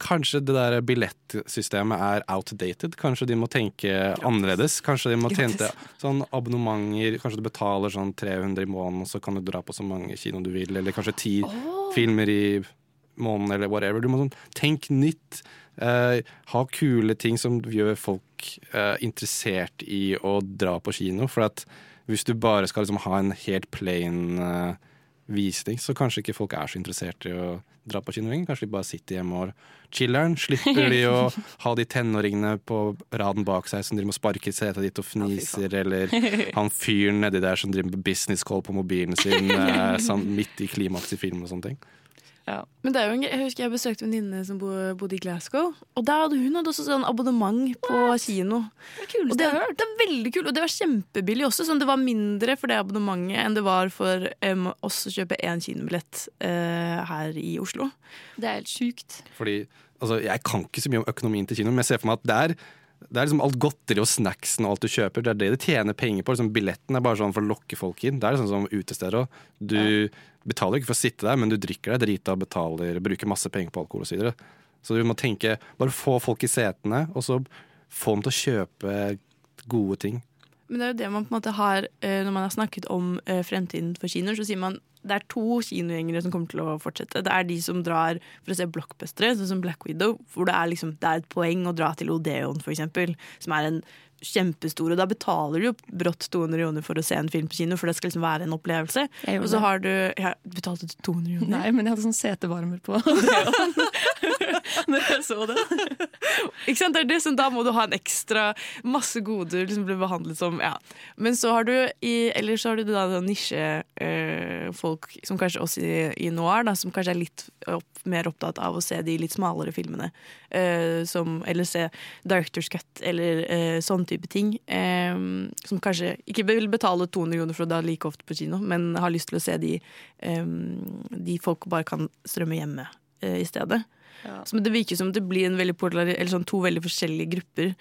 kanskje det der billettsystemet er outdated. Kanskje de må tenke annerledes. Kanskje de må Gratis. tjene sånn abonnementer. Kanskje du betaler sånn 300 i måneden, og så kan du dra på så mange kino du vil. Eller kanskje ti filmer i måneden, eller whatever. Du må sånn, tenk nytt. Eh, ha kule ting som gjør folk eh, interessert i å dra på kino. For at hvis du bare skal liksom ha en helt plain eh, visning, så kanskje ikke folk er så interessert i å dra på kinoving. Kanskje de bare sitter hjemme og chiller'n. Slipper de å (laughs) ha de tenåringene på raden bak seg som driver med å sparke i setet ditt og fniser, eller han fyren nedi der som driver med business call på mobilen sin (laughs) eh, sånn midt i klimaks i film og sånne ting. Men det er jo en, jeg husker jeg besøkte en venninne som bodde i Glasgow. Og der hadde hun hadde også sånn abonnement på kino. Det og det, er, det er veldig kult, og det var kjempebillig også. Sånn, det var mindre for det abonnementet enn det var for um, oss å kjøpe én kinobillett uh, her i Oslo. Det er helt sjukt. Fordi altså, Jeg kan ikke så mye om økonomien til kino, men jeg ser for meg at det er, det er liksom alt godteri og snacksen og alt du kjøper. Det er det de tjener penger på. Liksom, billetten er bare sånn for å lokke folk inn. Det er sånn som utesteder òg. Du betaler ikke for å sitte der, men du drikker deg drita og betaler, bruker masse penger på alkohol osv. Så, videre. så du må tenke Bare få folk i setene, og så få dem til å kjøpe gode ting. Men det er jo det man på en måte har eh, Når man har snakket om eh, fremtiden for kinoer, så sier man det er to kinogjengere som kommer til å fortsette. Det er de som drar for å se blockbustere, sånn som Black Widow, hvor det er, liksom, det er et poeng å dra til Odeon, for eksempel, som er en kjempestor, og da betaler du jo brått 200 joner for å se en film på kino, for det skal liksom være en opplevelse. Og så har du ja, Betalte du 200 joner? Nei, men jeg hadde sånn setevarmer på. (laughs) (laughs) Når jeg så det. Ikke sant? Det er det som, da må du ha en ekstra masse goder liksom bli behandlet som ja. Men så har du i, eller så har du da nisjefolk øh, folk som kanskje også i, i noir, da, som kanskje er litt opp, mer opptatt av å se de litt smalere filmene. Øh, som, eller se Director's Cut eller øh, sånn type ting. eh, som kanskje ikke vil betale 200 kroner for å dra like ofte på kino, men har lyst til å se de, eh, de folk bare kan strømme hjemme eh, i stedet. Så det virker som det blir en veldig sånn to veldig forskjellige grupper.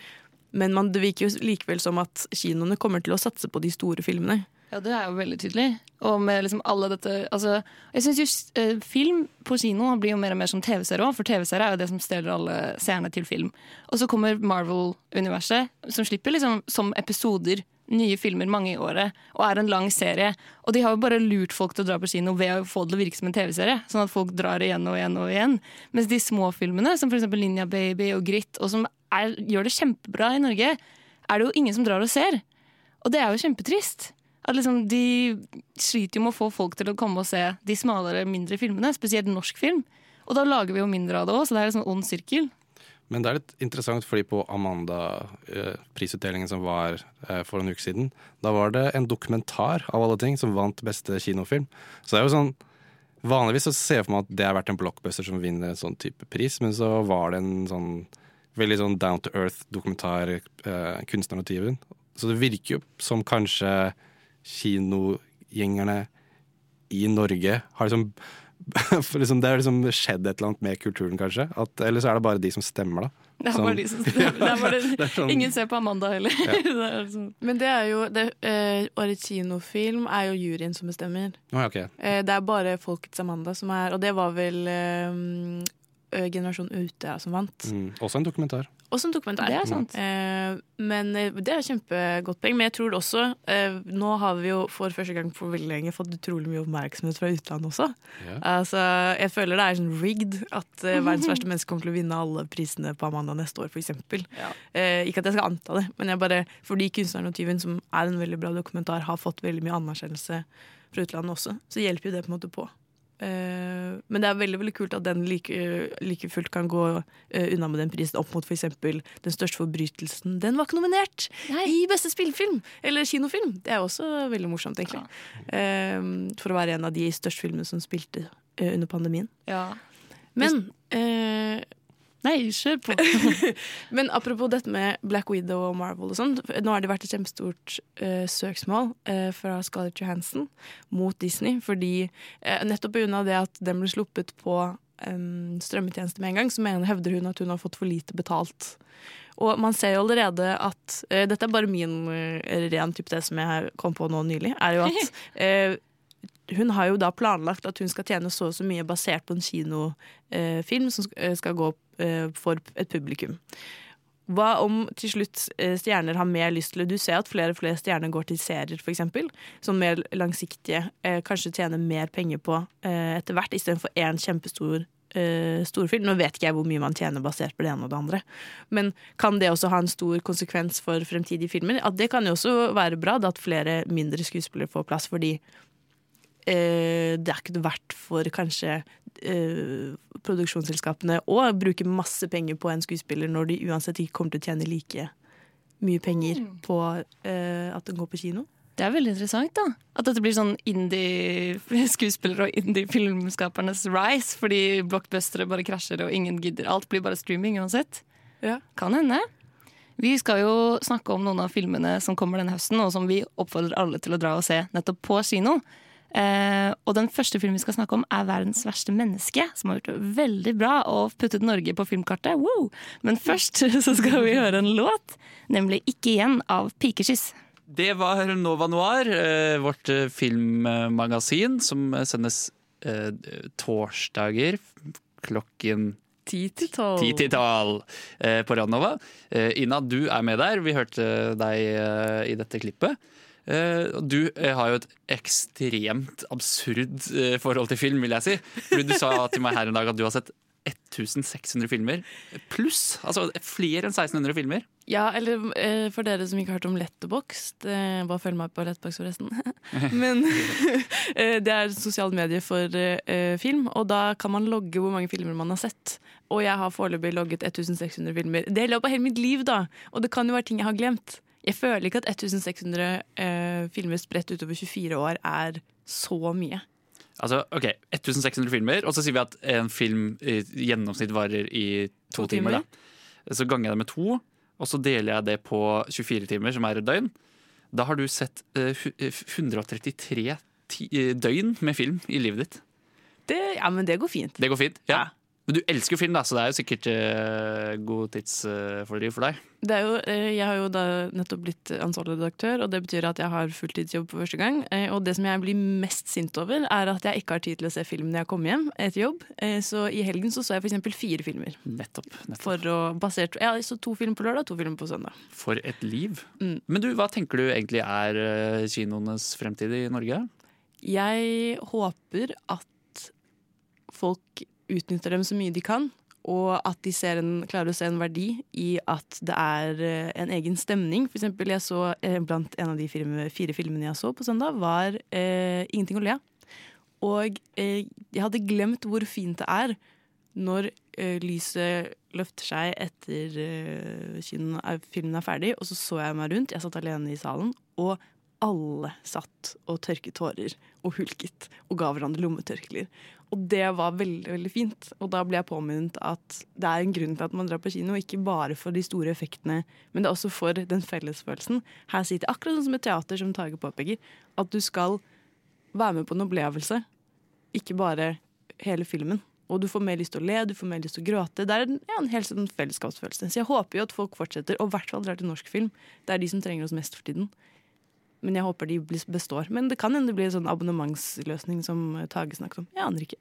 Men man, det virker jo likevel som at kinoene kommer til å satse på de store filmene. Ja, det er jo veldig tydelig. Og med liksom alle dette altså, Jeg syns jo eh, film på kino blir jo mer og mer som TV-serie òg, for TV-serie er jo det som stjeler alle seerne til film. Og så kommer Marvel-universet, som slipper liksom som episoder nye filmer mange i året, og er en lang serie. Og de har jo bare lurt folk til å dra på kino ved å få det til å virke som en TV-serie. Sånn at folk drar igjen og igjen og igjen. Mens de små filmene, som f.eks. Linja Baby og Grit, og som er, gjør det kjempebra i Norge, er det jo ingen som drar og ser. Og det er jo kjempetrist. At liksom de sliter jo med å få folk til å komme og se de smalere, mindre filmene, spesielt norsk film. Og da lager vi jo mindre av det òg, så det er en sånn ond sirkel. Men det er litt interessant, fordi på Amanda-prisutdelingen som var eh, for en uke siden, da var det en dokumentar av alle ting som vant beste kinofilm. Så det er jo sånn Vanligvis så ser jeg for meg at det har vært en blockbuster som vinner en sånn type pris, men så var det en sånn veldig sånn down to earth-dokumentar, eh, kunstneren. Så det virker jo som kanskje kinogjengerne i Norge har liksom (laughs) for liksom, Det har liksom skjedd et eller annet med kulturen, kanskje. At, eller så er det bare de som stemmer, da. (laughs) Det er bare de som det er bare, (laughs) Det er sånn- Ingen ser på Amanda heller. Ja. det er sånn. Men det er jo det, eh, Årets kinofilm er jo juryen som bestemmer. Oh, okay. Eh, det er bare Folkets Amanda som er Og det var vel eh, Generasjon Ute som vant. Mm. Også en dokumentar. Også en dokumentar. Det er sant. Eh, men eh, det er kjempegodt poeng. Men jeg tror det også eh, Nå har vi jo for første gang på veldig lenge fått utrolig mye oppmerksomhet fra utlandet også. Ja. Altså, jeg føler det er sånn rigged at eh, verdens (laughs) verste menneske kommer til å vinne alle prisene på Amanda neste år, f.eks. Eh, ikke at jeg skal anta det, men jeg bare, fordi 'Kunstneren og tyven', som er en veldig bra dokumentar, har fått veldig mye anerkjennelse fra utlandet også, så hjelper jo det på en måte på. Eh, men det er veldig veldig kult at den like, like fullt kan gå uh, unna med den prisen opp mot f.eks. Den største forbrytelsen. Den var ikke nominert i beste spillefilm! Eller kinofilm. Det er også veldig morsomt, egentlig. Eh, for å være en av de største filmene som spilte under pandemien. Ja. Men Nei, kjør på. (laughs) Men apropos dette med Black Widow og Marvel og sånn. Nå har det vært et kjempestort uh, søksmål uh, fra Scarlett Johansson mot Disney. Fordi uh, nettopp pga. det at den ble sluppet på um, strømmetjeneste med en gang, så mener, hevder hun at hun har fått for lite betalt. Og man ser jo allerede at Dette er bare min ren det som jeg kom på nå nylig. Er jo at (laughs) hun har jo da planlagt at hun skal tjene så og så mye basert på en kinofilm som eh, skal gå for et publikum. Hva om til slutt eh, stjerner har mer lyst til? Du ser at flere og flere stjerner går til serier, f.eks. Som mer langsiktige. Eh, kanskje tjener mer penger på eh, etter hvert, istedenfor én kjempestor eh, storfilm. Nå vet ikke jeg hvor mye man tjener basert på det ene og det andre. Men kan det også ha en stor konsekvens for fremtidige filmer? At det kan jo også være bra, da at flere mindre skuespillere får plass, fordi eh, det er ikke verdt for kanskje eh, produksjonsselskapene å bruke masse penger på en skuespiller når de uansett ikke kommer til å tjene like mye penger på eh, at den går på kino. Det er veldig interessant, da. At dette blir sånn indie-skuespillere (laughs) og indie-filmskapernes rise, fordi blockbustere bare krasjer og ingen gidder. Alt blir bare streaming uansett. Ja. Kan hende. Vi skal jo snakke om noen av filmene som kommer denne høsten, og som vi oppfordrer alle til å dra og se nettopp på kino. Eh, og den første filmen vi skal snakke om, er 'Verdens verste menneske', som har gjort det veldig bra og puttet Norge på filmkartet. Wow! Men først (laughs) så skal vi høre en låt, nemlig 'Ikke igjen' av Pikeskyss. Det var Nova Noir, uh, vårt eh, filmmagasin som sendes uh, torsdager klokken Ti til tolv. På Radnova. Ina, du er med der. Vi hørte deg i dette klippet. Eh, du eh, har jo et ekstremt absurd eh, forhold til film, vil jeg si. Du sa til meg her en dag at du har sett 1600 filmer pluss. Altså flere enn 1600 filmer. Ja, eller for dere som ikke har hørt om Letterbox, bare følg meg på Letterbox forresten. (laughs) Men (laughs) det er sosiale medier for film, og da kan man logge hvor mange filmer man har sett. Og jeg har foreløpig logget 1600 filmer. Det er i løpet av hele mitt liv, da. Og det kan jo være ting jeg har glemt. Jeg føler ikke at 1600 eh, filmer spredt utover 24 år er så mye. Altså, ok, 1600 filmer, og så sier vi at en film i gjennomsnitt varer i to, To timer. timer. da. Så ganger jeg det med to, og så deler jeg det på 24 timer, som er et døgn. Da har du sett eh, eh, 133 ti eh, døgn med film i livet ditt. Det, ja, men det går fint. Det går fint? ja. Ja. Men du elsker jo film, da, så det er jo sikkert uh, god tidsfordriv for deg. Det er jo, uh, jeg har jo da nettopp blitt ansvarlig redaktør, og det betyr at jeg har fulltidsjobb for første gang. Eh, Og det som jeg blir mest sint over, er at jeg ikke har tid til å se film når jeg kommer hjem etter jobb. Så i helgen så, så jeg f.eks. fire filmer. Nettopp. nettopp. For å, basert, ja, så to filmer på lørdag, to filmer på søndag. For et liv. Mm. Men du, hva tenker du egentlig er kinoenes fremtid i Norge? Jeg håper at folk utnytter dem så mye de kan, og at de en, klarer å se en verdi i at det er eh, en egen stemning. For eksempel, jeg så eh, blant en av de fire, fire filmene jeg så på søndag, var eh, 'Ingenting å le av'. Og eh, jeg hadde glemt hvor fint det er når eh, lyset løfter seg etter eh, filmen er ferdig, og så så jeg meg rundt. Jeg satt alene i salen, og alle satt og tørket tårer og hulket og ga hverandre lommetørklær. Og det var veldig veldig fint. Og da ble jeg påminnet at det er en grunn til at man drar på kino, ikke bare for de store effektene, men det er også for den fellesfølelsen. Her sitter jeg akkurat sånn som et teater, som Tage påpeker, at du skal være med på en opplevelse, ikke bare hele filmen. Og du får mer lyst til å le, du får mer lyst til å gråte. Det er en, ja, en helt sånn fellesskapsfølelse. Så jeg håper jo at folk fortsetter, og i hvert fall drar til norsk film. Det er de som trenger oss mest for tiden. Men jeg håper de består. Men det kan hende det blir en sånn abonnementsløsning som Tage snakket om. Jeg aner ikke.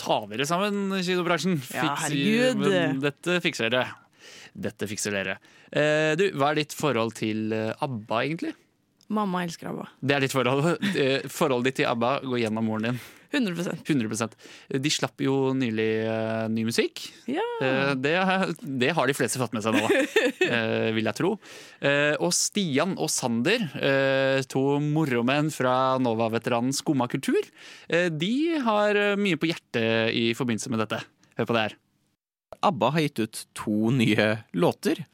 Ta dere sammen, kinobransjen. Ja, herregud. Dette fikser dere. Dette fikser dere. Eh, du, hva er ditt forhold til eh, ABBA, egentlig? Mamma elsker ABBA. Det er ditt forhold. (laughs) Eh, Forholdet ditt til ABBA går gjennom moren din. 100% 100% De slapp jo nylig uh, ny musikk. Ja. Uh, det, det har de fleste fått med seg nå, uh, (laughs) vil jeg tro. Eh, og Stian og Sander, eh, to moromenn fra Nova-veteranen Skumma kultur, eh, de har mye på hjertet i forbindelse med dette. Hør på det her. ABBA har gitt ut to nye låter.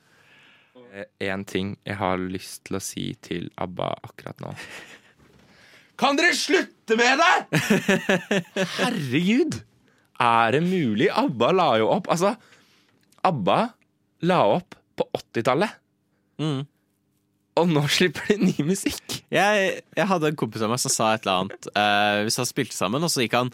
En ting jeg har lyst til å si til ABBA akkurat nå. (laughs) Kan dere slutte med det?! (laughs) Herregud! Er det mulig? ABBA la jo opp Altså, ABBA la opp på 80-tallet. Og nå slipper de ny musikk. Jeg, jeg hadde en kompis av meg som sa et eller annet. Eh, hvis han spilte sammen, og så gikk han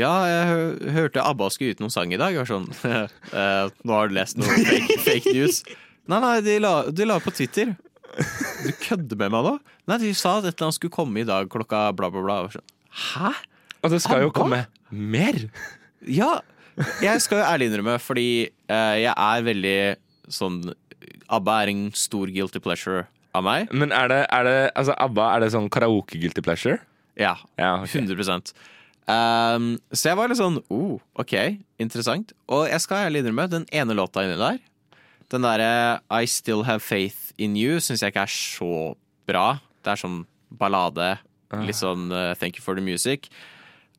Ja, jeg hørte ABBA skulle ut noen sang i dag. Jeg var sånn (laughs) eh, Nå har du lest noe fake, fake news. Nei, nei, de la, de la på Twitter. Du kødder med meg nå? Nei, de sa at et eller annet skulle komme i dag klokka bla, bla, bla. Hæ? Og det skal jo komme mer. Ja. Jeg skal jo ærlig innrømme, fordi eh, jeg er veldig sånn ABBA er en stor guilty pleasure av meg. Men er det, er det altså ABBA, er det sånn karaoke guilty pleasure? Ja. 100 um, Så jeg var litt sånn oh, OK, interessant. Og jeg skal ærlig innrømme, den ene låta inni der, den derre I Still Have Faith In You, syns jeg ikke er så bra. Det er sånn ballade. Litt sånn uh, Thank You For The Music.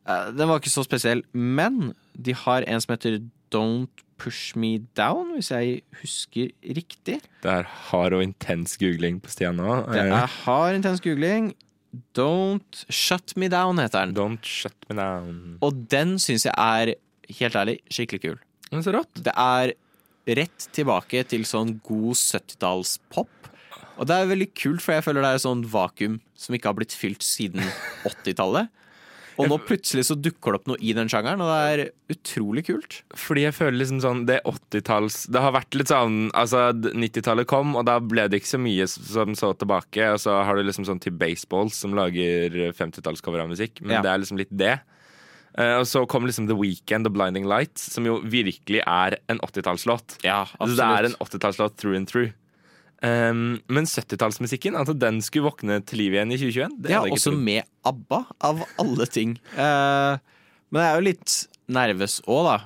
Uh, den var ikke så spesiell, men de har en som heter Don't Push Me Down, hvis jeg husker riktig. Det er hard og intens googling på Stian nå. Det er hard, intens googling. Don't Shut Me Down heter den. Don't Shut Me Down. Og den syns jeg er, helt ærlig, skikkelig kul. Så rått. Det er rett tilbake til sånn god 70-tallspop. Og det er veldig kult, for jeg føler det er et sånn vakuum som ikke har blitt fylt siden (laughs) 80-tallet. Og nå plutselig så dukker det opp noe i den sjangeren, og det er utrolig kult. Fordi jeg føler liksom sånn Det 80-talls Det har vært litt sånn Altså, 90-tallet kom, og da ble det ikke så mye som så tilbake. Og så har du liksom sånn til Baseballs som lager 50-tallscover av musikk, men Ja. det er liksom litt det. Eh, og så kom liksom The Weekend og Blinding Lights, som jo virkelig er en 80-tallslåt. Ja, absolutt. det er en 80-tallslåt through and through. Um, men 70-tallsmusikken, altså den skulle våkne til liv igjen i 2021? Det Ja, også trodd. med ABBA, av alle ting. Uh, men jeg er jo litt nervøs òg, da.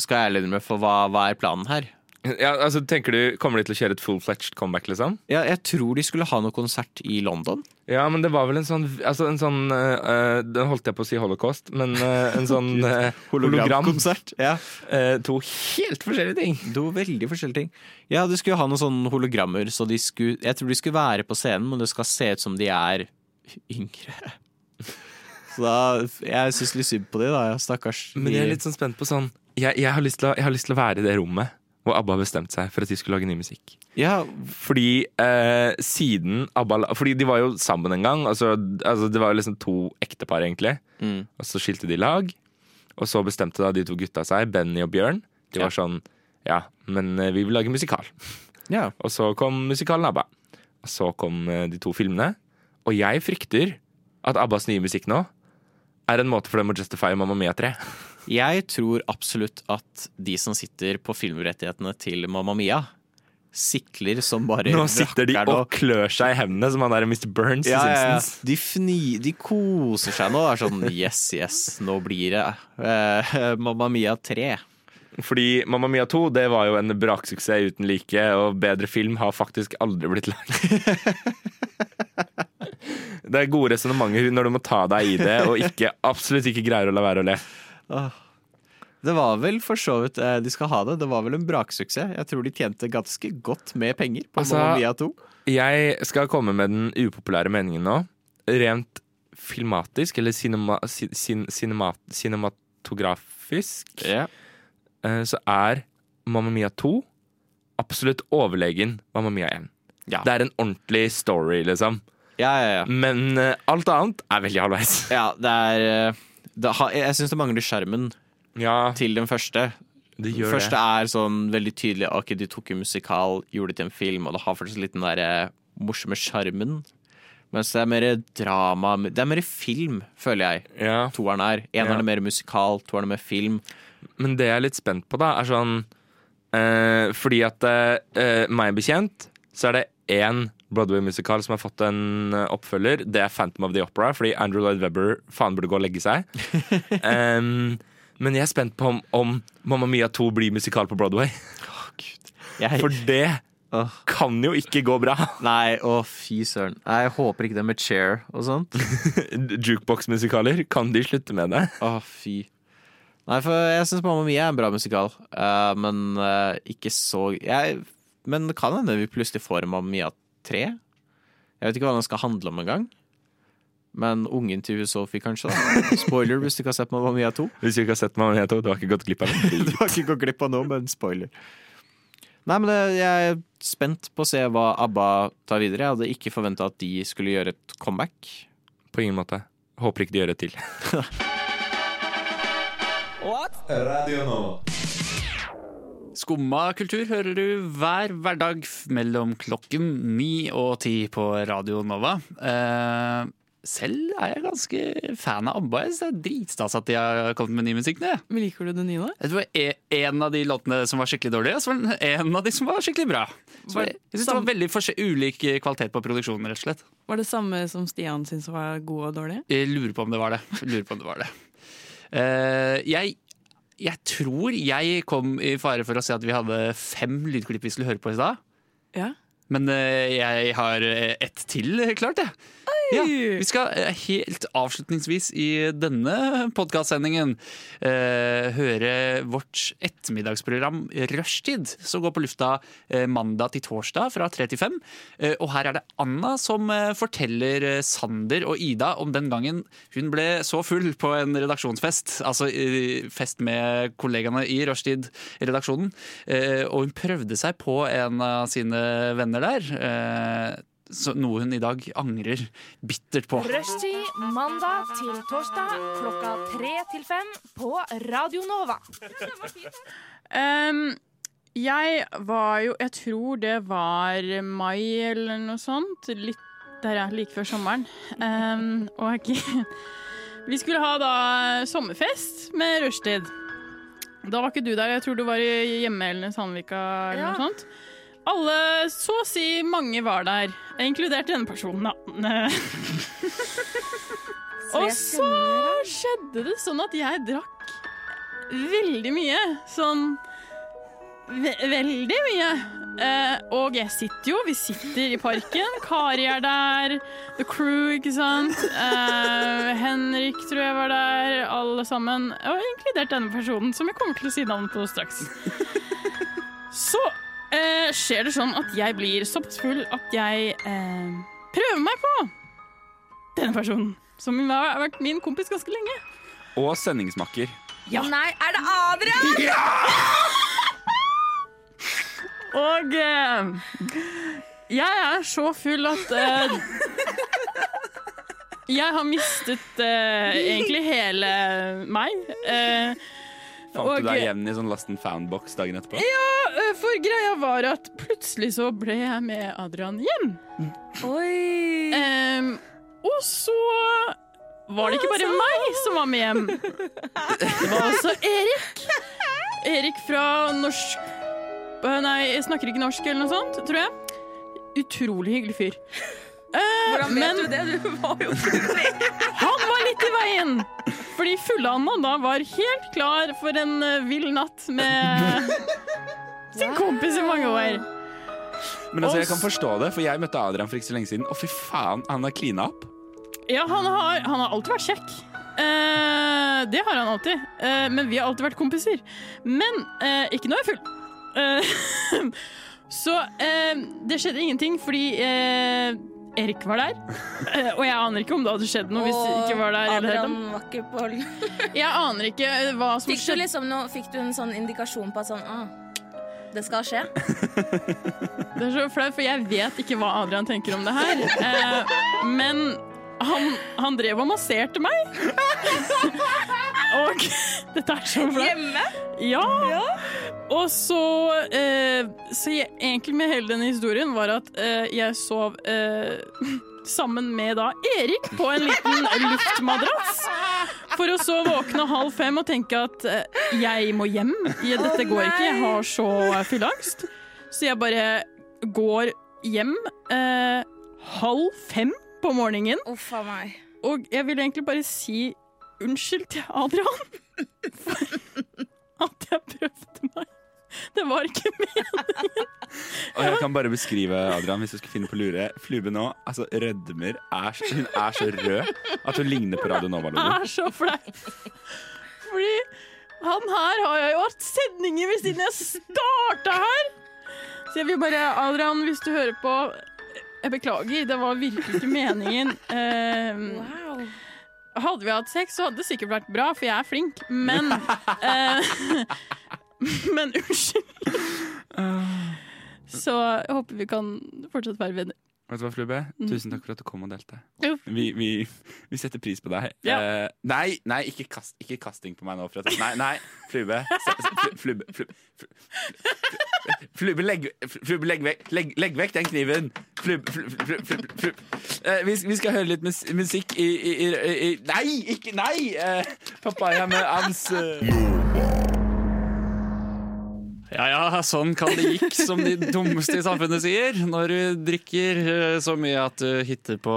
Skal jeg ærlig innrømme, for hva, hva er planen her? Ja, altså, tenker du, Kommer de til å kjøre et full-fletched comeback? liksom? Ja, jeg tror de skulle ha noe konsert i London. Ja, men det var vel en sånn, altså en sånn øh, øh, Den holdt jeg på å si holocaust, men uh, en (laughs) sånn hologram. Hologramkonsert. Ja. Eh, to helt forskjellige ting. To veldig forskjellige ting. Ja, de skulle ha noen sånne hologrammer, så de skulle, jeg tror de skulle være på scenen, men det skal se ut som de er yngre. (laughs) Så da, jeg syns litt synd på de, da. Stakkars. Men jeg er litt sånn spent på sånn Jeg, jeg, har, å, jeg har lyst til å være i det rommet hvor ABBA bestemte seg for at de skulle lage ny musikk. Ja. Fordi eh, siden ABBA Fordi de var jo sammen en gang. Altså, altså Det var jo liksom to ektepar, egentlig. Mm. Og så skilte de lag. Og så bestemte da de to gutta seg, Benny og Bjørn. De var sånn Ja, men eh, vi vil lage musikal. (laughs) Ja. Og så kom musikalen ABBA. Og så kom eh, de to filmene. Og jeg frykter at ABBAs nye musikk nå er en måte for dem å justify Mamma Mia 3. (laughs) Jeg tror absolutt at de som sitter på filmrettighetene til Mamma Mia, sikler som bare Nå sitter de og klør seg i hendene som han der Mr. Burns i Simpsons. ja, ja. De, fni, de koser seg nå. Det er sånn yes, yes, nå blir det uh, Mamma Mia 3. Fordi Mamma Mia 2 det var jo en braksuksess uten like, og bedre film har faktisk aldri blitt lagd. (laughs) Det er gode resonnementer når du må ta deg i det, og ikke, absolutt ikke greier å la være å le. Det var vel for så vidt eh, de skal ha det. Det var vel en braksuksess. Jeg tror de tjente ganske godt med penger på Altså, Mamma Mia 2. Jeg skal komme med den upopulære meningen nå. Rent filmatisk, eller cinema, cin, cinema, cinematografisk, yeah. så er Mamma Mia 2 absolutt overlegen Mamma Mia 1. Det er en ordentlig story, liksom. Men uh, alt annet er veldig halvveis. Ja, det er eh, det har, Jeg syns det mangler skjermen til den første. Det Den gjør første det. er sånn veldig tydelig Ok, de tok en musikal, gjorde det til en film, og det har fortsatt litt den der eh, morsomme sjarmen. Mens det er mer drama Det er mer film, føler jeg. Toeren er. Eneren Ja. er mer musikal, toeren er mer film. Men det jeg er litt spent på, da, er sånn eh, Fordi at eh, meg bekjent, så er det én Broadway-musikal som har fått en eh, oppfølger. Det er Phantom of the Opera, fordi Andrew Lloyd Webber faen burde gå og legge seg. (laughs) um, men jeg er spent på om, om Mamma Mia 2 blir musikal på Broadway. Jeg- For det kan jo ikke gå bra. Nei, å fy søren. Jeg håper ikke det med Chair og sånt. (laughs) Jukebox-musikaler, kan de slutte med det? Å, fy. Nei, for jeg syns Mamma Mia er en bra musikal, uh, men uh, ikke så jeg, Men det kan hende vi plutselig får Mamma Mia 3. Jeg vet ikke hva den skal handle om engang. Men ungen til Sophie, kanskje? da Spoiler hvis du ikke har sett Mamma Mia 2. Hvis du ikke har sett Mamma Mia 2, du har ikke gått glipp av noe. (laughs) du har ikke gått glipp av noe, men spoiler. Nei, men det, Jeg er spent på å se hva ABBA tar videre. Jeg hadde ikke forventa at de skulle gjøre et comeback. På ingen måte. Håper ikke de gjør det til. What? Radio Nova. Skumma kultur hører du hver hverdag mellom klokken ni og ti på Radio Nova. Eh, selv er jeg ganske fan av ABBA. Det er dritstas at de har kommet med ny musikk. Men Liker du det nye nå? Det var e- en av de låtene som var skikkelig dårlige, og så var det en av de som var skikkelig bra. Var- jeg synes det var veldig ulik kvalitet på produksjonen, rett og slett. Var det samme som Stian syntes var gode og dårlige? Jeg lurer på om det var det. Jeg Lurer på om det var det. Eh, jeg, jeg tror jeg kom i fare for å si at vi hadde fem lydklipp vi skulle høre på i stad. Ja. Men eh, jeg har eh, ett til klart, jeg. Ja, vi skal eh, helt avslutningsvis i denne podkastsendingen eh, høre vårt ettermiddagsprogram Rushtid, som går på lufta eh, mandag til torsdag fra 3 til 5. Eh, og her er det Anna som eh, forteller eh, Sander og Ida om den gangen hun ble så full på en redaksjonsfest, altså fest med kollegaene i Rushtid-redaksjonen, eh, og hun prøvde seg på en av sine venner der. Så noe hun i dag angrer bittert på. Rushtid mandag til torsdag klokka tre til fem på Radio Nova. um, jeg var jo Jeg tror det var mai eller noe sånt. Litt der, ja. Like før sommeren. Um, og vi skulle ha da sommerfest med rushtid. Da var ikke du der. Jeg tror du var i hjemme Sandvika eller Ja. noe sånt. Alle, så å si mange, var der. Inkludert denne personen, da. (laughs) Og så skjedde det sånn at jeg drakk veldig mye. Sånn ve veldig mye. Eh, og jeg sitter jo, vi sitter i parken. Kari er der. The Crew, ikke sant. Eh, Henrik tror jeg var der. Alle sammen. Og inkludert denne personen, som jeg kommer til å si navnet på straks. (laughs) Så eh, skjer det sånn at jeg blir såpass full at jeg eh, prøver meg på denne personen. Som har vært min kompis ganske lenge. Og sendingsmakker. Nei, er det Adrian? (laughs) Og eh, jeg er så full at eh, Jeg har mistet eh, egentlig hele meg. Eh, Fant og- du deg igjen i sånn Last and Found-boks dagen etterpå? Ja, for greia var at plutselig så ble jeg med Adrian hjem. Oi! Um, og så var det ikke bare meg som var med hjem. Det var også Erik. Erik fra norsk eh, Nei, jeg snakker ikke norsk eller noe sånt, tror jeg. Utrolig hyggelig fyr. Eh, Hvordan vet men du det? Du var jo plutselig han var litt i veien. Fordi fulle-Anna da var helt klar for en eh, vill natt med sin kompis i mange år. Men altså, jeg kan forstå det, for jeg møtte Adrian for ikke så lenge siden, og fy faen, han har klina opp. Ja, han har, han har alltid vært kjekk. Eh, det har han alltid. Eh, men vi har alltid vært kompiser. Men eh, ikke når jeg er full. Eh, (laughs) så eh, det skjedde ingenting fordi eh, Erik var der. Eh, og jeg aner ikke om det hadde skjedd noe hvis det ikke var der. Eller, Adrian var ikke på jeg aner ikke hva som Fikk du liksom noe, fikk du en sånn indikasjon på at sånn ah, det skal skje? (laughs) Det er så flaut, for jeg vet ikke hva Adrian tenker om det her. Eh, men han, han drev og masserte meg. (laughs) og dette er så flaut. Hjemme? Ja. Og så eh, Så jeg, egentlig med hele denne historien var at eh, jeg sov eh, (laughs) sammen med da Erik på en liten luftmadrass. For å så våkne halv fem og tenke at eh, jeg må hjem. Dette går ikke, jeg har så fylleangst. Så jeg bare går hjem eh, halv fem på morgenen. Uff a meg. Og jeg vil egentlig bare si unnskyld til Adrian for (laughs) at jeg prøvde meg. Det var ikke meningen. Og jeg kan bare beskrive Adrian hvis du skal finne på lure. Flube nå altså rødmer. Er, hun er så rød at hun ligner på Radio Nova-logoen. er så flau. Fordi han her har jeg jo hatt sendinger ved siden jeg starta her. Så jeg vil bare Adrian, hvis du hører på Jeg beklager, det var virkelig ikke meningen. Wow Hadde vi hatt sex, så hadde det sikkert vært bra, for jeg er flink. Men uh, (laughs) Men unnskyld. Så jeg håper vi kan fortsatt være venner. Vet du hva, Flubbe? Mhm. Tusen takk for at du kom og delte. Vi, vi, vi setter pris på deg. Ja. Eh, nei, nei ikke, kast, ikke kasting på meg nå. For at, nei, nei, Flubbe. Flube, flube, flube, Flubbe, flubbe, flubbe, flubbe, legg, flubbe legg, vekk, legg, legg vekk den kniven. Flubbe, flubbe, flubbe, flubbe, flubbe. Eh, vi, vi skal høre litt mus musikk i, i, i, i Nei, ikke Nei! Eh, papaya med Ams. eh. Ja ja, sånn kan det gikk, som de dummeste i samfunnet sier. Når du drikker eh, så mye at du hitter på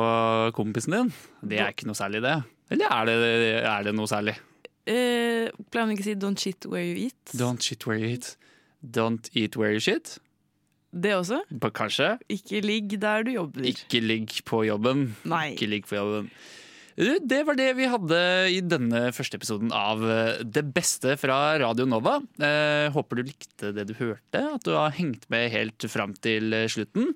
kompisen din. Det er ikke noe særlig, det. Eller er det, er det noe særlig? Uh, pleier man ikke å si 'don't shit where you eat'? Don't shit where you eat. Don't eat where you shit. Det også? Kanskje. Ikke ligg der du jobber. Ikke ligg på jobben. Nei. Ikke ligg på jobben. Det var det vi hadde i denne første episoden av eh, Det beste fra Radio Nova. Eh, håper du likte det du hørte, at du har hengt med helt fram til eh, slutten.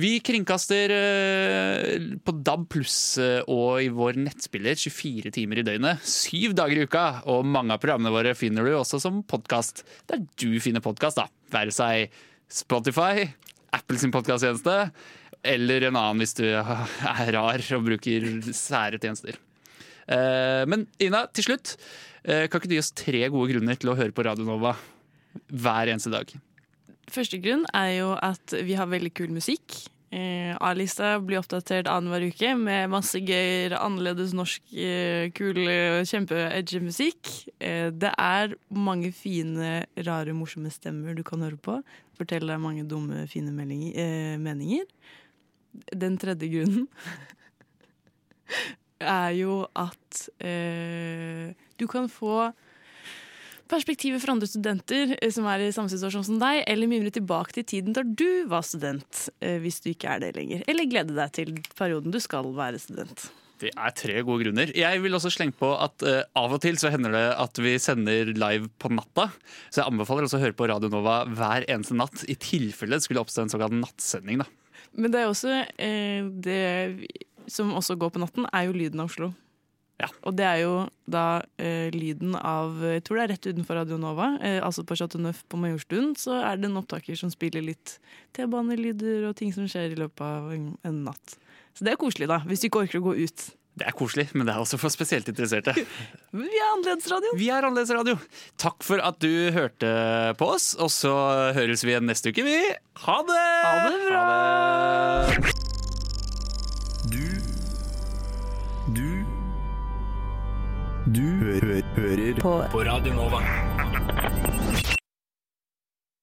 Vi kringkaster eh, på DAB pluss og i vår nettspiller 24 timer i døgnet, syv dager i uka. Og mange av programmene våre finner du også som podkast der du finner podkast. Være seg Spotify, Apples podkasttjeneste, eller en annen hvis du (laughs) er rar og bruker sære tjenester. Eh, Men Ina, til slutt, eh, kan ikke du gi oss tre gode grunner til å høre på Radio Nova hver eneste dag? Første grunn er jo at vi har veldig kul musikk. Eh, A-lista blir oppdatert annenhver uke med masse gøy, annerledes norsk, kul, kjempe-edgy musikk. Det er mange fine, rare, morsomme stemmer du kan høre på. Forteller deg mange dumme, fine meninger. Den tredje grunnen (laughs) er jo at eh, du kan få perspektivet fra andre studenter eh, som er i samme situasjon som deg, eller mimre tilbake til tiden da du var student, eh, hvis du ikke er det lenger. Eller glede deg til perioden du skal være student. Det er tre gode grunner. Jeg vil også slenge på at eh, av og til så hender det at vi sender live på natta. Så jeg anbefaler også å høre på Radio Nova hver eneste natt, i tilfelle det skulle oppstå en såkalt nattsending. da. Men det er også eh, det som også går på natten, er jo lyden av Oslo. Og det er jo da eh, lyden av Jeg tror det er rett utenfor Radio Nova. Eh, altså på Chateau Neuf på Majorstuen så er det en opptaker som spiller litt T-banelyder og ting som skjer i løpet av en, en natt. Så det er koselig, da, hvis du ikke orker å gå ut. Det er koselig, men det er også for spesielt interesserte. (laughs) Vi er Annerledesradio. Vi er Annerledesradio. Takk for at du hørte på oss, og så høres vi igjen neste uke, vi. Ha det! Ha det bra! Du Du Du hø hører på. På Radio Nova.